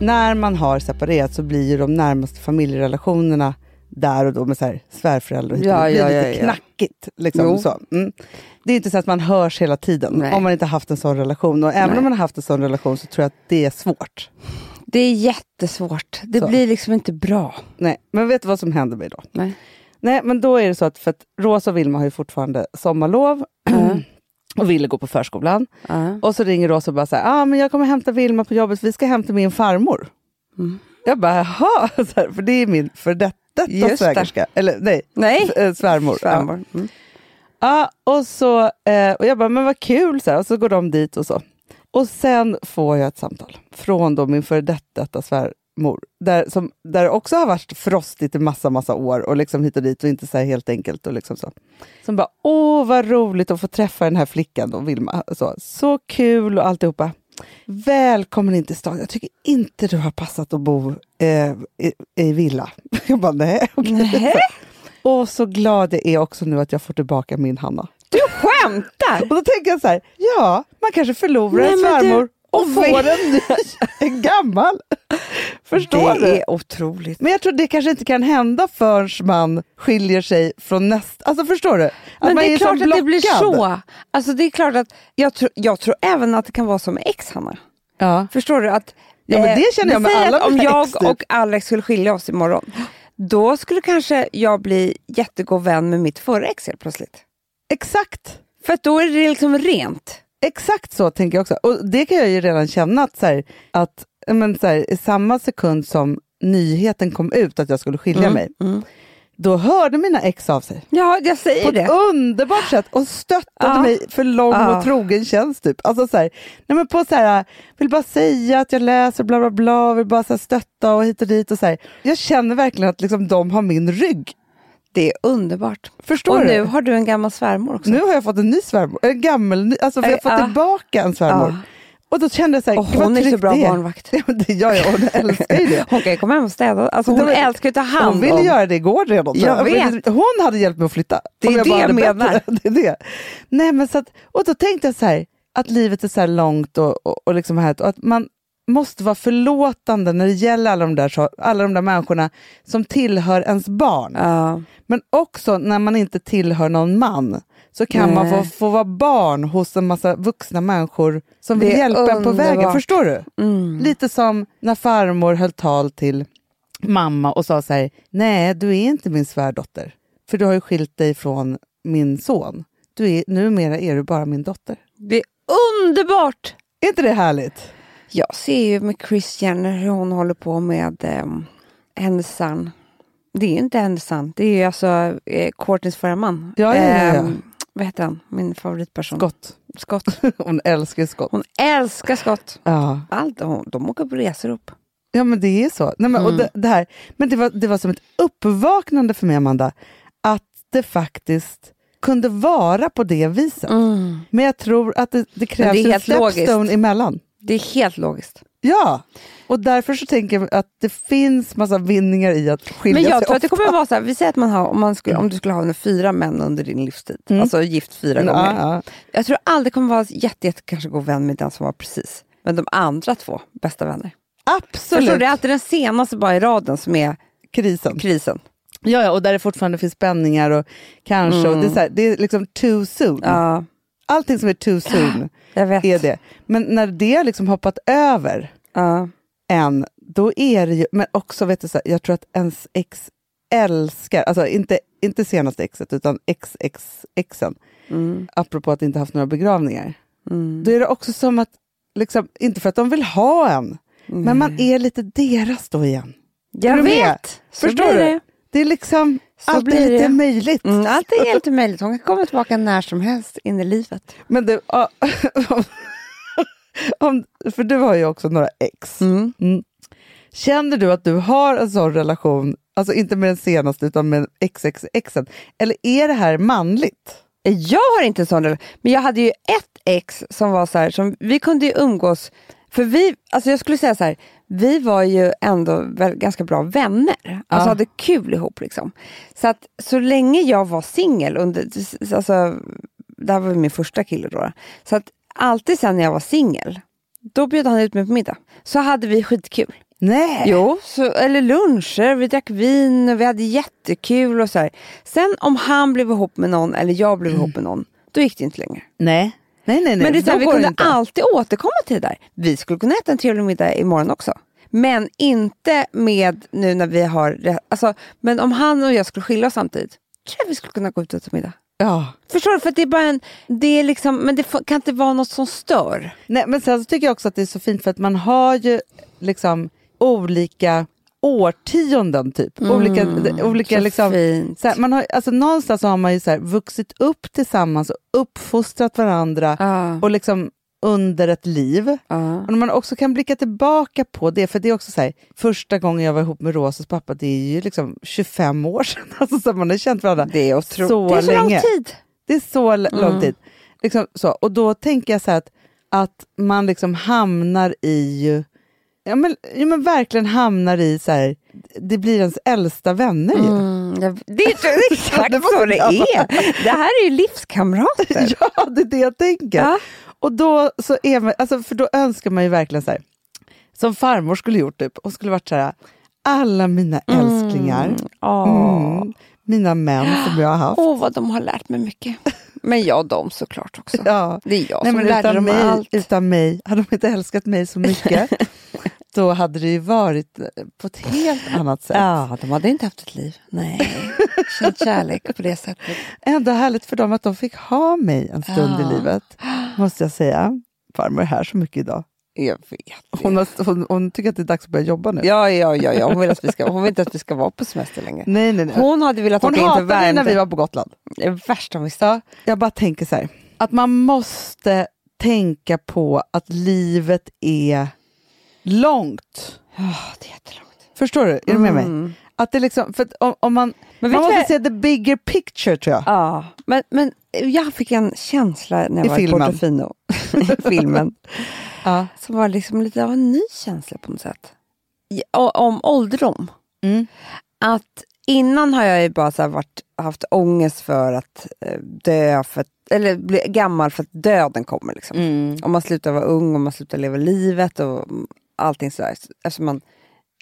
När man har separerat så blir ju de närmaste familjerelationerna där och då med så här svärföräldrar. och Ja, dit. det ja, lite ja, ja. knackigt. Liksom, så. Mm. Det är inte så att man hörs hela tiden Nej. om man inte haft en sån relation. Och även Nej. om man har haft en sån relation så tror jag att det är svårt. Det är jättesvårt. Det Så. blir liksom inte bra. Nej, men vet du vad som händer mig då? Nej. Nej, men då är det så att, för att Rosa och Vilma har ju fortfarande sommarlov och ville gå på förskolan. Ja. Och så ringer Rosa och bara så här, ah, men jag kommer hämta Vilma på jobbet, vi ska hämta min farmor. Mm. Jag bara, jaha, för det är min för detta svägerska. Eller nej, Nej, s- äh, svärmor. Ja. svärmor. Mm. Ja, och, så, eh, och jag bara, men vad kul, så här, och så går de dit och så. Och sen får jag ett samtal från då min före detta svärmor, där, som, där också har varit frostigt i massa, massa år och liksom hit och dit och inte så här helt enkelt. Och liksom så. Som bara, åh vad roligt att få träffa den här flickan då, Vilma. Så, så kul och alltihopa. Välkommen in till stan. Jag tycker inte du har passat att bo eh, i, i villa. Jag bara, nej. okej." Nej. Och så glad jag är också nu att jag får tillbaka min Hanna. Du skämtar! Och då tänker jag så här, ja, man kanske förlorar Nej, en svärmor och får en ny, en gammal. Förstår det du? är otroligt. Men jag tror det kanske inte kan hända förrän man skiljer sig från nästa... Alltså förstår du? Att Men det är så klart att det blir så. Alltså det är klart att jag, tror- jag tror även att det kan vara som med ex, Hanna. Ja. Förstår du? Att, Ja, men det känner jag med alla Om jag typ. och Alex skulle skilja oss imorgon, då skulle kanske jag bli jättegod vän med mitt förra ex helt plötsligt. Exakt. För att då är det liksom rent. Exakt så tänker jag också. Och det kan jag ju redan känna att, så här, att men, så här, i samma sekund som nyheten kom ut att jag skulle skilja mig, Mm. då hörde mina ex av sig. Ja, jag på säger ett det. underbart sätt och stöttade Ja. mig för lång Ja. och trogen tjänst. Typ. Alltså så här, nej men på så här, vill bara säga att jag läser bla bla bla, vill bara så här, stötta och hit och dit. Och så. Jag känner verkligen att liksom, de har min rygg. Det är underbart. Förstår och du? nu har du en gammal svärmor också. Nu har jag fått en ny svärmor, en gammal, ny, alltså för jag har fått tillbaka en svärmor. Och då kände jag så här, Och hon är så bra det barnvakt. Ja, det gör jag, hon älskar ju det. Hon kan ju komma hem och städa. Alltså hon var- älskar ju att ta hand Hon ville om. göra det igår redan. Jag vet. Hon hade hjälpt mig att flytta. Det är om jag det jag menar. Det är det. Nej, men så att, och då tänkte jag så här, att livet är så långt och, och, och, liksom här, och att man måste vara förlåtande när det gäller alla de, där, alla de där människorna som tillhör ens barn. Ja. Men också när man inte tillhör någon man så kan man få, Nej. få vara barn hos en massa vuxna människor som vill hjälpa en på vägen. Förstår du? Mm. Lite som när farmor höll tal till mamma och sa så här, nej du är inte min svärdotter, för du har ju skilt dig från min son. Du är, numera är du bara min dotter. Det är underbart! Är inte det härligt? Jag ser ju med Chris Jenner hur hon håller på med eh, son. Det är inte hennes sant. Det är ju alltså eh, Courtneys förra man. Ja, ja, ja, ja. Ehm, vad heter han? Min favoritperson. Skott. Scott. Hon älskar skott. Hon älskar Scott. Ja. Allt, hon, de åker på resor upp. ja, men det är så. Nej, men, och Mm. det, det, här, men det, var, det var som ett uppvaknande för mig, Amanda, att det faktiskt kunde vara på det viset. Men jag tror att det, det krävs Mm. det en helt logiskt. stepstone emellan. Det är helt logiskt. Ja, och därför så tänker jag att det finns massa vinningar i att skilja Men jag sig tror att det kommer vara så här, vi säger att man har, om, man skulle, om du skulle ha fyra män under din livstid, Mm. alltså gift fyra gånger. Ja, ja. Jag tror aldrig kommer vara jätte, jätte kanske god vän med den som var precis. Men de andra två, bästa vänner. Förstår Absolut. du? Det är alltid den senaste bara i raden som är Krisen. krisen. Ja, ja, och där det fortfarande finns spänningar och kanske, och det, är så här, det är liksom too soon. Ja, Allting som är too soon är det. Men när det har liksom hoppat över Ja. en, då är det ju, men också vet du, så här, jag tror att ens ex älskar, alltså inte, inte senaste exet utan ex-ex-exen, Mm. apropå att inte haft några begravningar. Mm. Då är det också som att, liksom, inte för att de vill ha en, men man är lite deras då igen. Jag vet. Förstår du? det. Det är liksom Så alltid blir lite det. möjligt. Mm, allt är helt möjligt. Hon kan komma tillbaka när som helst in i livet. Men du, ja, om, för du har ju också några ex. Mm. Mm. Känner du att du har en sån relation, alltså inte med den senaste utan med XXXen, eller är det här manligt? Jag har inte en sån relation, men jag hade ju ett ex som var så här, som vi kunde ju umgås, för vi, alltså jag skulle säga så här, vi var ju ändå ganska bra vänner, alltså Ja. hade kul ihop liksom. Så att så länge jag var singel, alltså, det här var min första kille då, så att alltid sen när jag var singel, då bjöd han ut mig på middag. Så hade vi skitkul. Nej! Jo, så, eller luncher, vi drack vin och vi hade jättekul och så här. Sen om han blev ihop med någon eller jag blev ihop med någon, då gick det inte längre. Nej. Nej, nej, nej. Men det är så här, vi kunde inte. alltid återkomma till det där. Vi skulle kunna äta en trevlig middag imorgon också. Men inte med nu när vi har, alltså, men om han och jag skulle skilja oss samtidigt, tror jag vi skulle kunna gå ut och äta middag. Ja. Förstår du? För det är bara en, det är liksom, men det kan inte vara något som stör. Nej, men sen så tycker jag också att det är så fint för att man har ju liksom olika årtionden typ. olika olika Mm, så liksom, så här, man har, alltså, någonstans har man ju så här, vuxit upp tillsammans och uppfostrat varandra Ja, och liksom under ett liv. ja. Och man också kan blicka tillbaka på det, för det är också så här, första gången jag var ihop med Rosas pappa, det är ju liksom 25 år sedan. Alltså, så man har känt varandra Det är otroligt. så det är så länge. lång tid. Det är så l- lång Mm. tid. Liksom så. Och då tänker jag så här att, att man liksom hamnar i, ja men, ja men verkligen hamnar i så här, det blir ens äldsta vänner ju. Mm, det är det är exakt Det så det är. Det här är ju livskamrater. Ja, det är det jag tänker. Ja. Och då så är man, alltså, för då önskar man ju verkligen så här, som farmor skulle gjort typ, och skulle varit så här, alla mina älsklingar, Mm. Mm, mina män som jag har haft. Åh, vad de har lärt mig mycket. Men jag dem såklart också. Ja. Det är jag Nej, som lärde dem mig, allt. utan mig, hade de inte älskat mig så mycket, då hade det ju varit eh, på ett helt annat sätt. Ja, de hade inte haft ett liv. Nej, känt kärlek på det sättet. Ändå härligt för dem att de fick ha mig en stund Ja. i livet, måste jag säga. Farmor är här så mycket idag. Jag vet. Hon, har, hon, hon tycker att det är dags att börja jobba nu. Ja, ja, ja, ja. Hon, vill att vi ska, hon vill inte att vi ska vara på semester längre. Nej, nej, nej. Hon hade velat Hon åka in till mig när Värmdö. vi var på Gotland. Det är värst om vi sa. Ja, jag bara tänker så här, att man måste tänka på att livet är långt. Ja, det är jättelångt. Förstår du? Är du med mig? Mm. Att det liksom, för om, om man, Men man måste vad- se the bigger picture tror jag. Ja, men, men jag fick en känsla när jag I var filmen. i Portofino, i filmen, Ja. som var liksom lite av en ny känsla på något sätt. O- Om ålderdom. Mm. Att innan har jag ju bara så varit, haft ångest för att eh, dö, för att, eller bli gammal för att döden kommer. Liksom. Mm. Om man slutar vara ung, om man slutar leva livet och allting sådär. Eftersom alltså man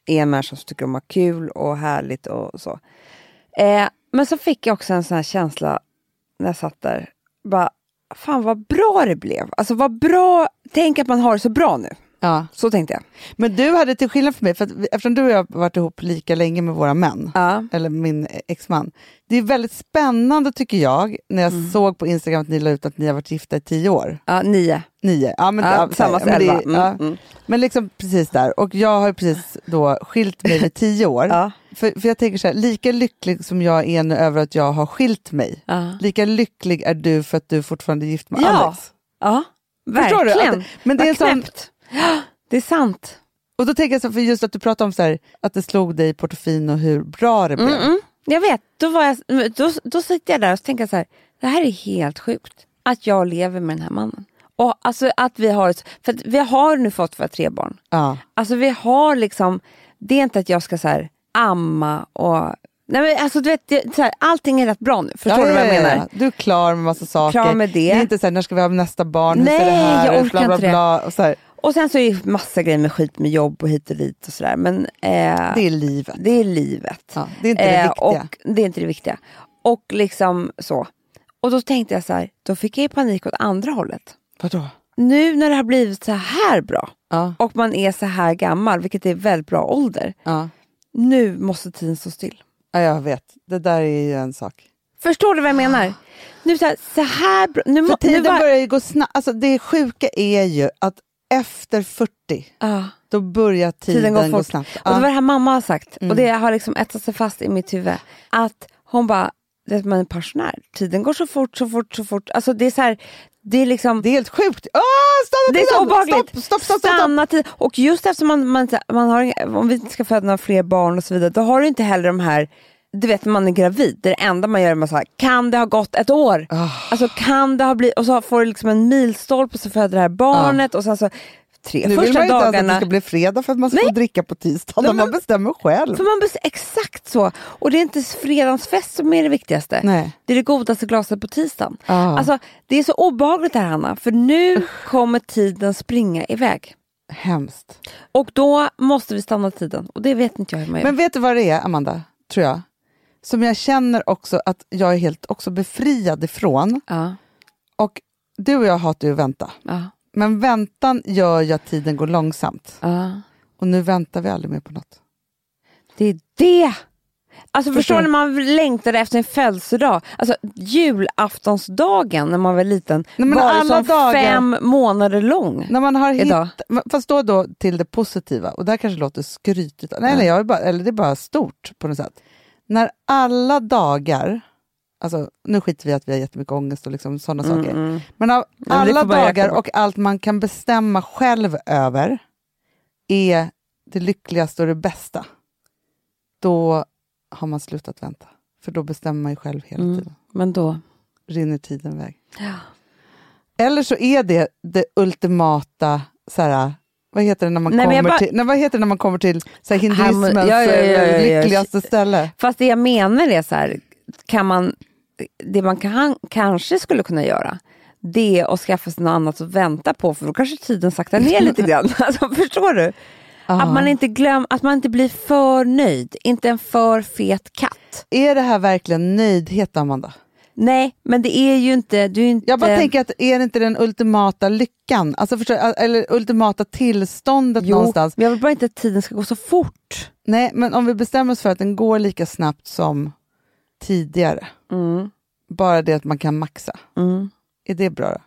är en människa som tycker om att ha kul och härligt och så. Eh, men så fick jag också en sån här känsla när jag satt där. Bara, fan vad bra det blev. Alltså vad bra, tänk att man har det så bra nu. Ja. Så tänkte jag. Men du hade till skillnad från mig, för att eftersom du och jag har varit ihop lika länge med våra män, Ja. eller min exman. Det är väldigt spännande tycker jag, när jag Mm. såg på Instagram att ni la ut att ni har varit gifta i tio år. Ja, nio. Nio. Ja, men, Ja, samma men, elva. Mm, ja, mm. men liksom precis där. Och jag har precis då skilt mig vid tio år. Ja. För, för jag tänker så här, lika lycklig som jag är nu över att jag har skilt mig, lika lycklig är du för att du fortfarande är gift med. Alex. Ja, Förstår du? verkligen. Att, men det är Vad sån, knäppt. Ja, Det är sant. och då tänker jag så, för just att du pratar om så här, att det slog dig i Portofino hur bra det blev. Mm, mm. Jag vet, då, var jag, då, då sitter jag där och tänker så här, det här är helt sjukt. Att jag lever med den här mannen. Och alltså att vi har, för vi har nu fått våra tre barn. Ja. Alltså vi har liksom, det är inte att jag ska så här amma och, nej men alltså du vet, det, så här, allting är rätt bra nu. Förstår Ja, du vad jag ja, ja, menar? ja. Du är klar med massa saker. Klar med det. är inte så här, när ska vi ha nästa barn? Hur Nej, ser det här jag orkar bla, bla, inte det. bla. Och så här. Och sen så är det massa grejer med skit med jobb och hit och dit och sådär. Men eh, Det är livet. det är livet. Ja, det är inte det Eh, viktiga. och det är inte det viktiga. Och liksom så. Och då tänkte jag så här, då fick jag ju panik åt andra hållet. Vadå? Nu när det har blivit så här bra Ja, och man är så här gammal, vilket är väldigt bra ålder. ja. Nu måste tiden stå still. ja, jag vet. Det där är ju en sak. Förstår du vad jag menar? Nu så här, så här. Nu, För må- nu tiden var, börjar ju gå snabbt. Alltså, det sjuka är ju att efter 40, Ja. då börjar tiden, Tiden går gå snabbt. Och det var det här mamma har sagt. Mm. Och det har liksom etsat sig fast i mitt huvud. Att hon bara, det man är pensionär. Tiden går så fort, så fort, så fort. Alltså det är så här, det är liksom Det är helt sjukt. Åh, stanna Det är så obehagligt. Stopp, stopp, stopp, stopp. Stanna tid. Och just eftersom man, man, man har, om vi inte ska föda några fler barn och så vidare, då har du inte heller de här, du vet när man är gravid, det, är det enda man gör är att säga, kan det ha gått ett år? Ah. Alltså kan det ha blivit, och så får du liksom en milstolpe och så föder det här barnet och sen så tre Nu vill man ju första inte ens att det dagarna. ska bli fredag för att man ska Nej. få dricka på tisdag. Men man bestämmer själv. För man bes- exakt så. Och det är inte fredagsfest som är det viktigaste. Nej. Det är det godaste glaset på tisdagen. Ah. Alltså, det är så obehagligt här Hanna, för nu kommer tiden springa iväg. Hemskt. Och då måste vi stanna tiden. Och det vet inte jag hur man gör. Men vet du vad det är, Amanda? Tror jag. Som jag känner också att jag är helt också befriad ifrån. ja, Och du och jag hatar ju att vänta. ja, Men väntan gör ju att tiden går långsamt. ja. Och nu väntar vi aldrig mer på något. Det är det! Alltså Förstår. förstår ni, man längtade efter en födelsedag. Alltså julaftonsdagen när man var liten Nej, var som dagar- fem månader lång. När man har Idag. hittat, fast då, då till det positiva, och det här kanske låter skrytigt, nej, nej, jag är bara, eller det är bara stort på något sätt. När alla dagar, alltså nu skiter vi i att vi har jättemycket ångest och liksom sådana saker, Mm. men av men alla dagar och allt man kan bestämma själv över är det lyckligaste och det bästa, då har man slutat vänta. För då bestämmer man ju själv hela Mm. tiden. Men då... Rinner tiden iväg. Ja. Eller så är det det ultimata, så här, vad heter det när man, Nej, kommer, bara- till, nej, vad heter det när man kommer till så här, hinduismens ja, ja, ja, eh, lyckligaste ställe? Fast det jag menar är så här, kan man, det man kan, kanske skulle kunna göra, det är att skaffa sig något annat att vänta på, för då kanske tiden saktar ner lite grann. Alltså, förstår du? Att man, inte glöm, att man inte blir för nöjd, inte en för fet katt. Är det här verkligen nöjdhet, Amanda? Nej, men det är ju inte... Du inte Jag bara tänker att är det inte den ultimata lyckan? Alltså förstår, eller ultimata tillståndet jo, någonstans? men jag vill bara inte att tiden ska gå så fort. Nej, men om vi bestämmer oss för att den går lika snabbt som tidigare, Mm, bara det att man kan maxa, mm. är det bra då?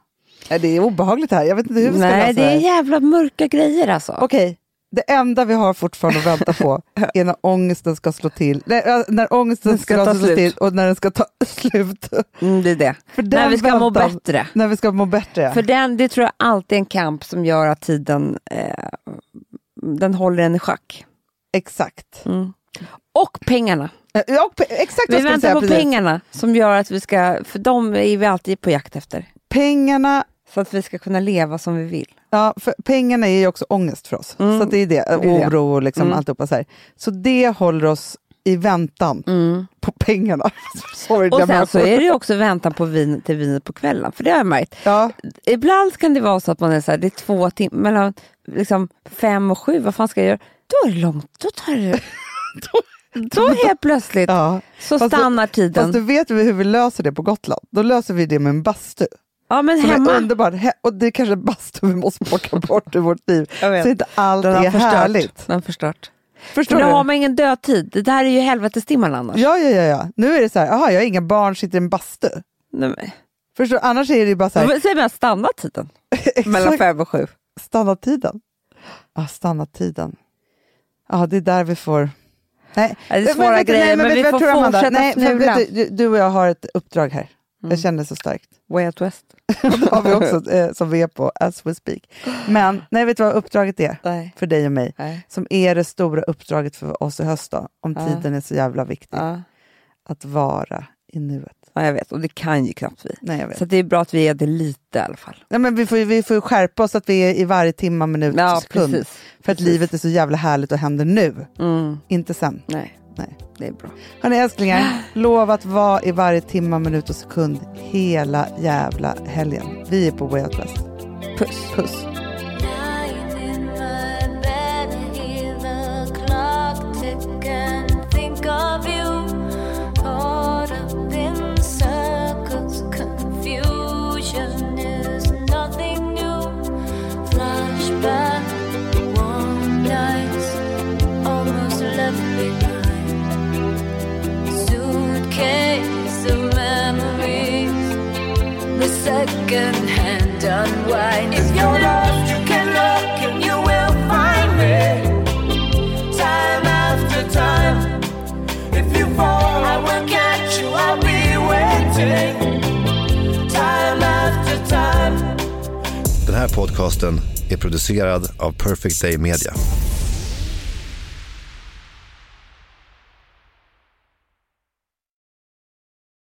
Nej, det är obehagligt här, jag vet inte hur vi ska Nej, lösa det det är jävla mörka grejer alltså. Okej, det enda vi har fortfarande att vänta på är när ångesten ska slå till. Nej, när ångesten ska ska, ta slå slut. till och när den ska ta slut. Mm, det är det. När vi ska må väntan- bättre. När vi ska må bättre. För den, det tror jag alltid är en kamp som gör att tiden eh, den håller en i schack. Exakt. Mm. Och pengarna. Eh, Ja, exakt Vi väntar på precis. pengarna som gör att vi ska, för de är vi alltid på jakt efter. Pengarna, Så att vi ska kunna leva som vi vill. ja, för pengarna är ju också ångest för oss. Mm. Så att det är det, oro och liksom Mm. alltihopa så här. Så det håller oss i väntan på pengarna. Sorry, Och sen så är det också väntan på vin, till vinet på kvällen. För det har jag märkt. Ja, Ibland kan det vara så att man är så här, det är två timmar, mellan liksom fem och sju, vad fan ska jag göra? Då är det långt, då tar det... då helt plötsligt ja. så Fast stannar tiden. Fast du vet hur vi löser det på Gotland? Då löser vi det med en bastu. Ja, men som hemma. är underbart. He- och det är kanske bastu vi måste plocka bort ur vårt liv. Så inte allt Den är förstört. härligt. Den har förstört. Förstår För du? då har man ingen dödtid. Det där är ju helvetestimman annars. Ja, ja, ja, ja. Nu är det så här, aha, jag har inga barn, sitter i en bastu. Nej, men. Förstår du? Annars är det ju bara så här, Vad säger man standardtiden? Mellan exakt, fem och sju. standardtiden. Ja, standardtiden. Ja, det är där vi får... Nej, det är Men svåra du- grejer, men vet vi du vad får fortsätta nej, fnula. vet du, du och jag har ett uppdrag här. Mm. Jag känner så starkt. Way Out West. det har vi också eh, som vi är på as we speak. Men nej, vet du vad uppdraget är Nej. för dig och mig? Nej. Som är det stora uppdraget för oss i höst då, om Ja. tiden är så jävla viktig. Ja. Att vara i nuet. ja, jag vet. Och det kan ju knappt vi. Nej, jag vet. Så det är bra att vi är det lite i alla fall. Nej, men vi, får, ju- vi får skärpa oss att vi är i varje timma, minut, Ja, sekund. precis. För att Precis. livet är så jävla härligt och händer nu, Mm. inte sen. Nej. Nej. Det är bra. Hörni älsklingar, lova att vara i varje timma, minut och sekund hela jävla helgen. Vi är på Way Out West. Puss. Puss. Second hand unwind. If you're lost, you can look and you will find me. Time after time. If you fall, I will catch you. I'll be waiting. Time after time. Den här podcasten är producerad av Perfect Day Media.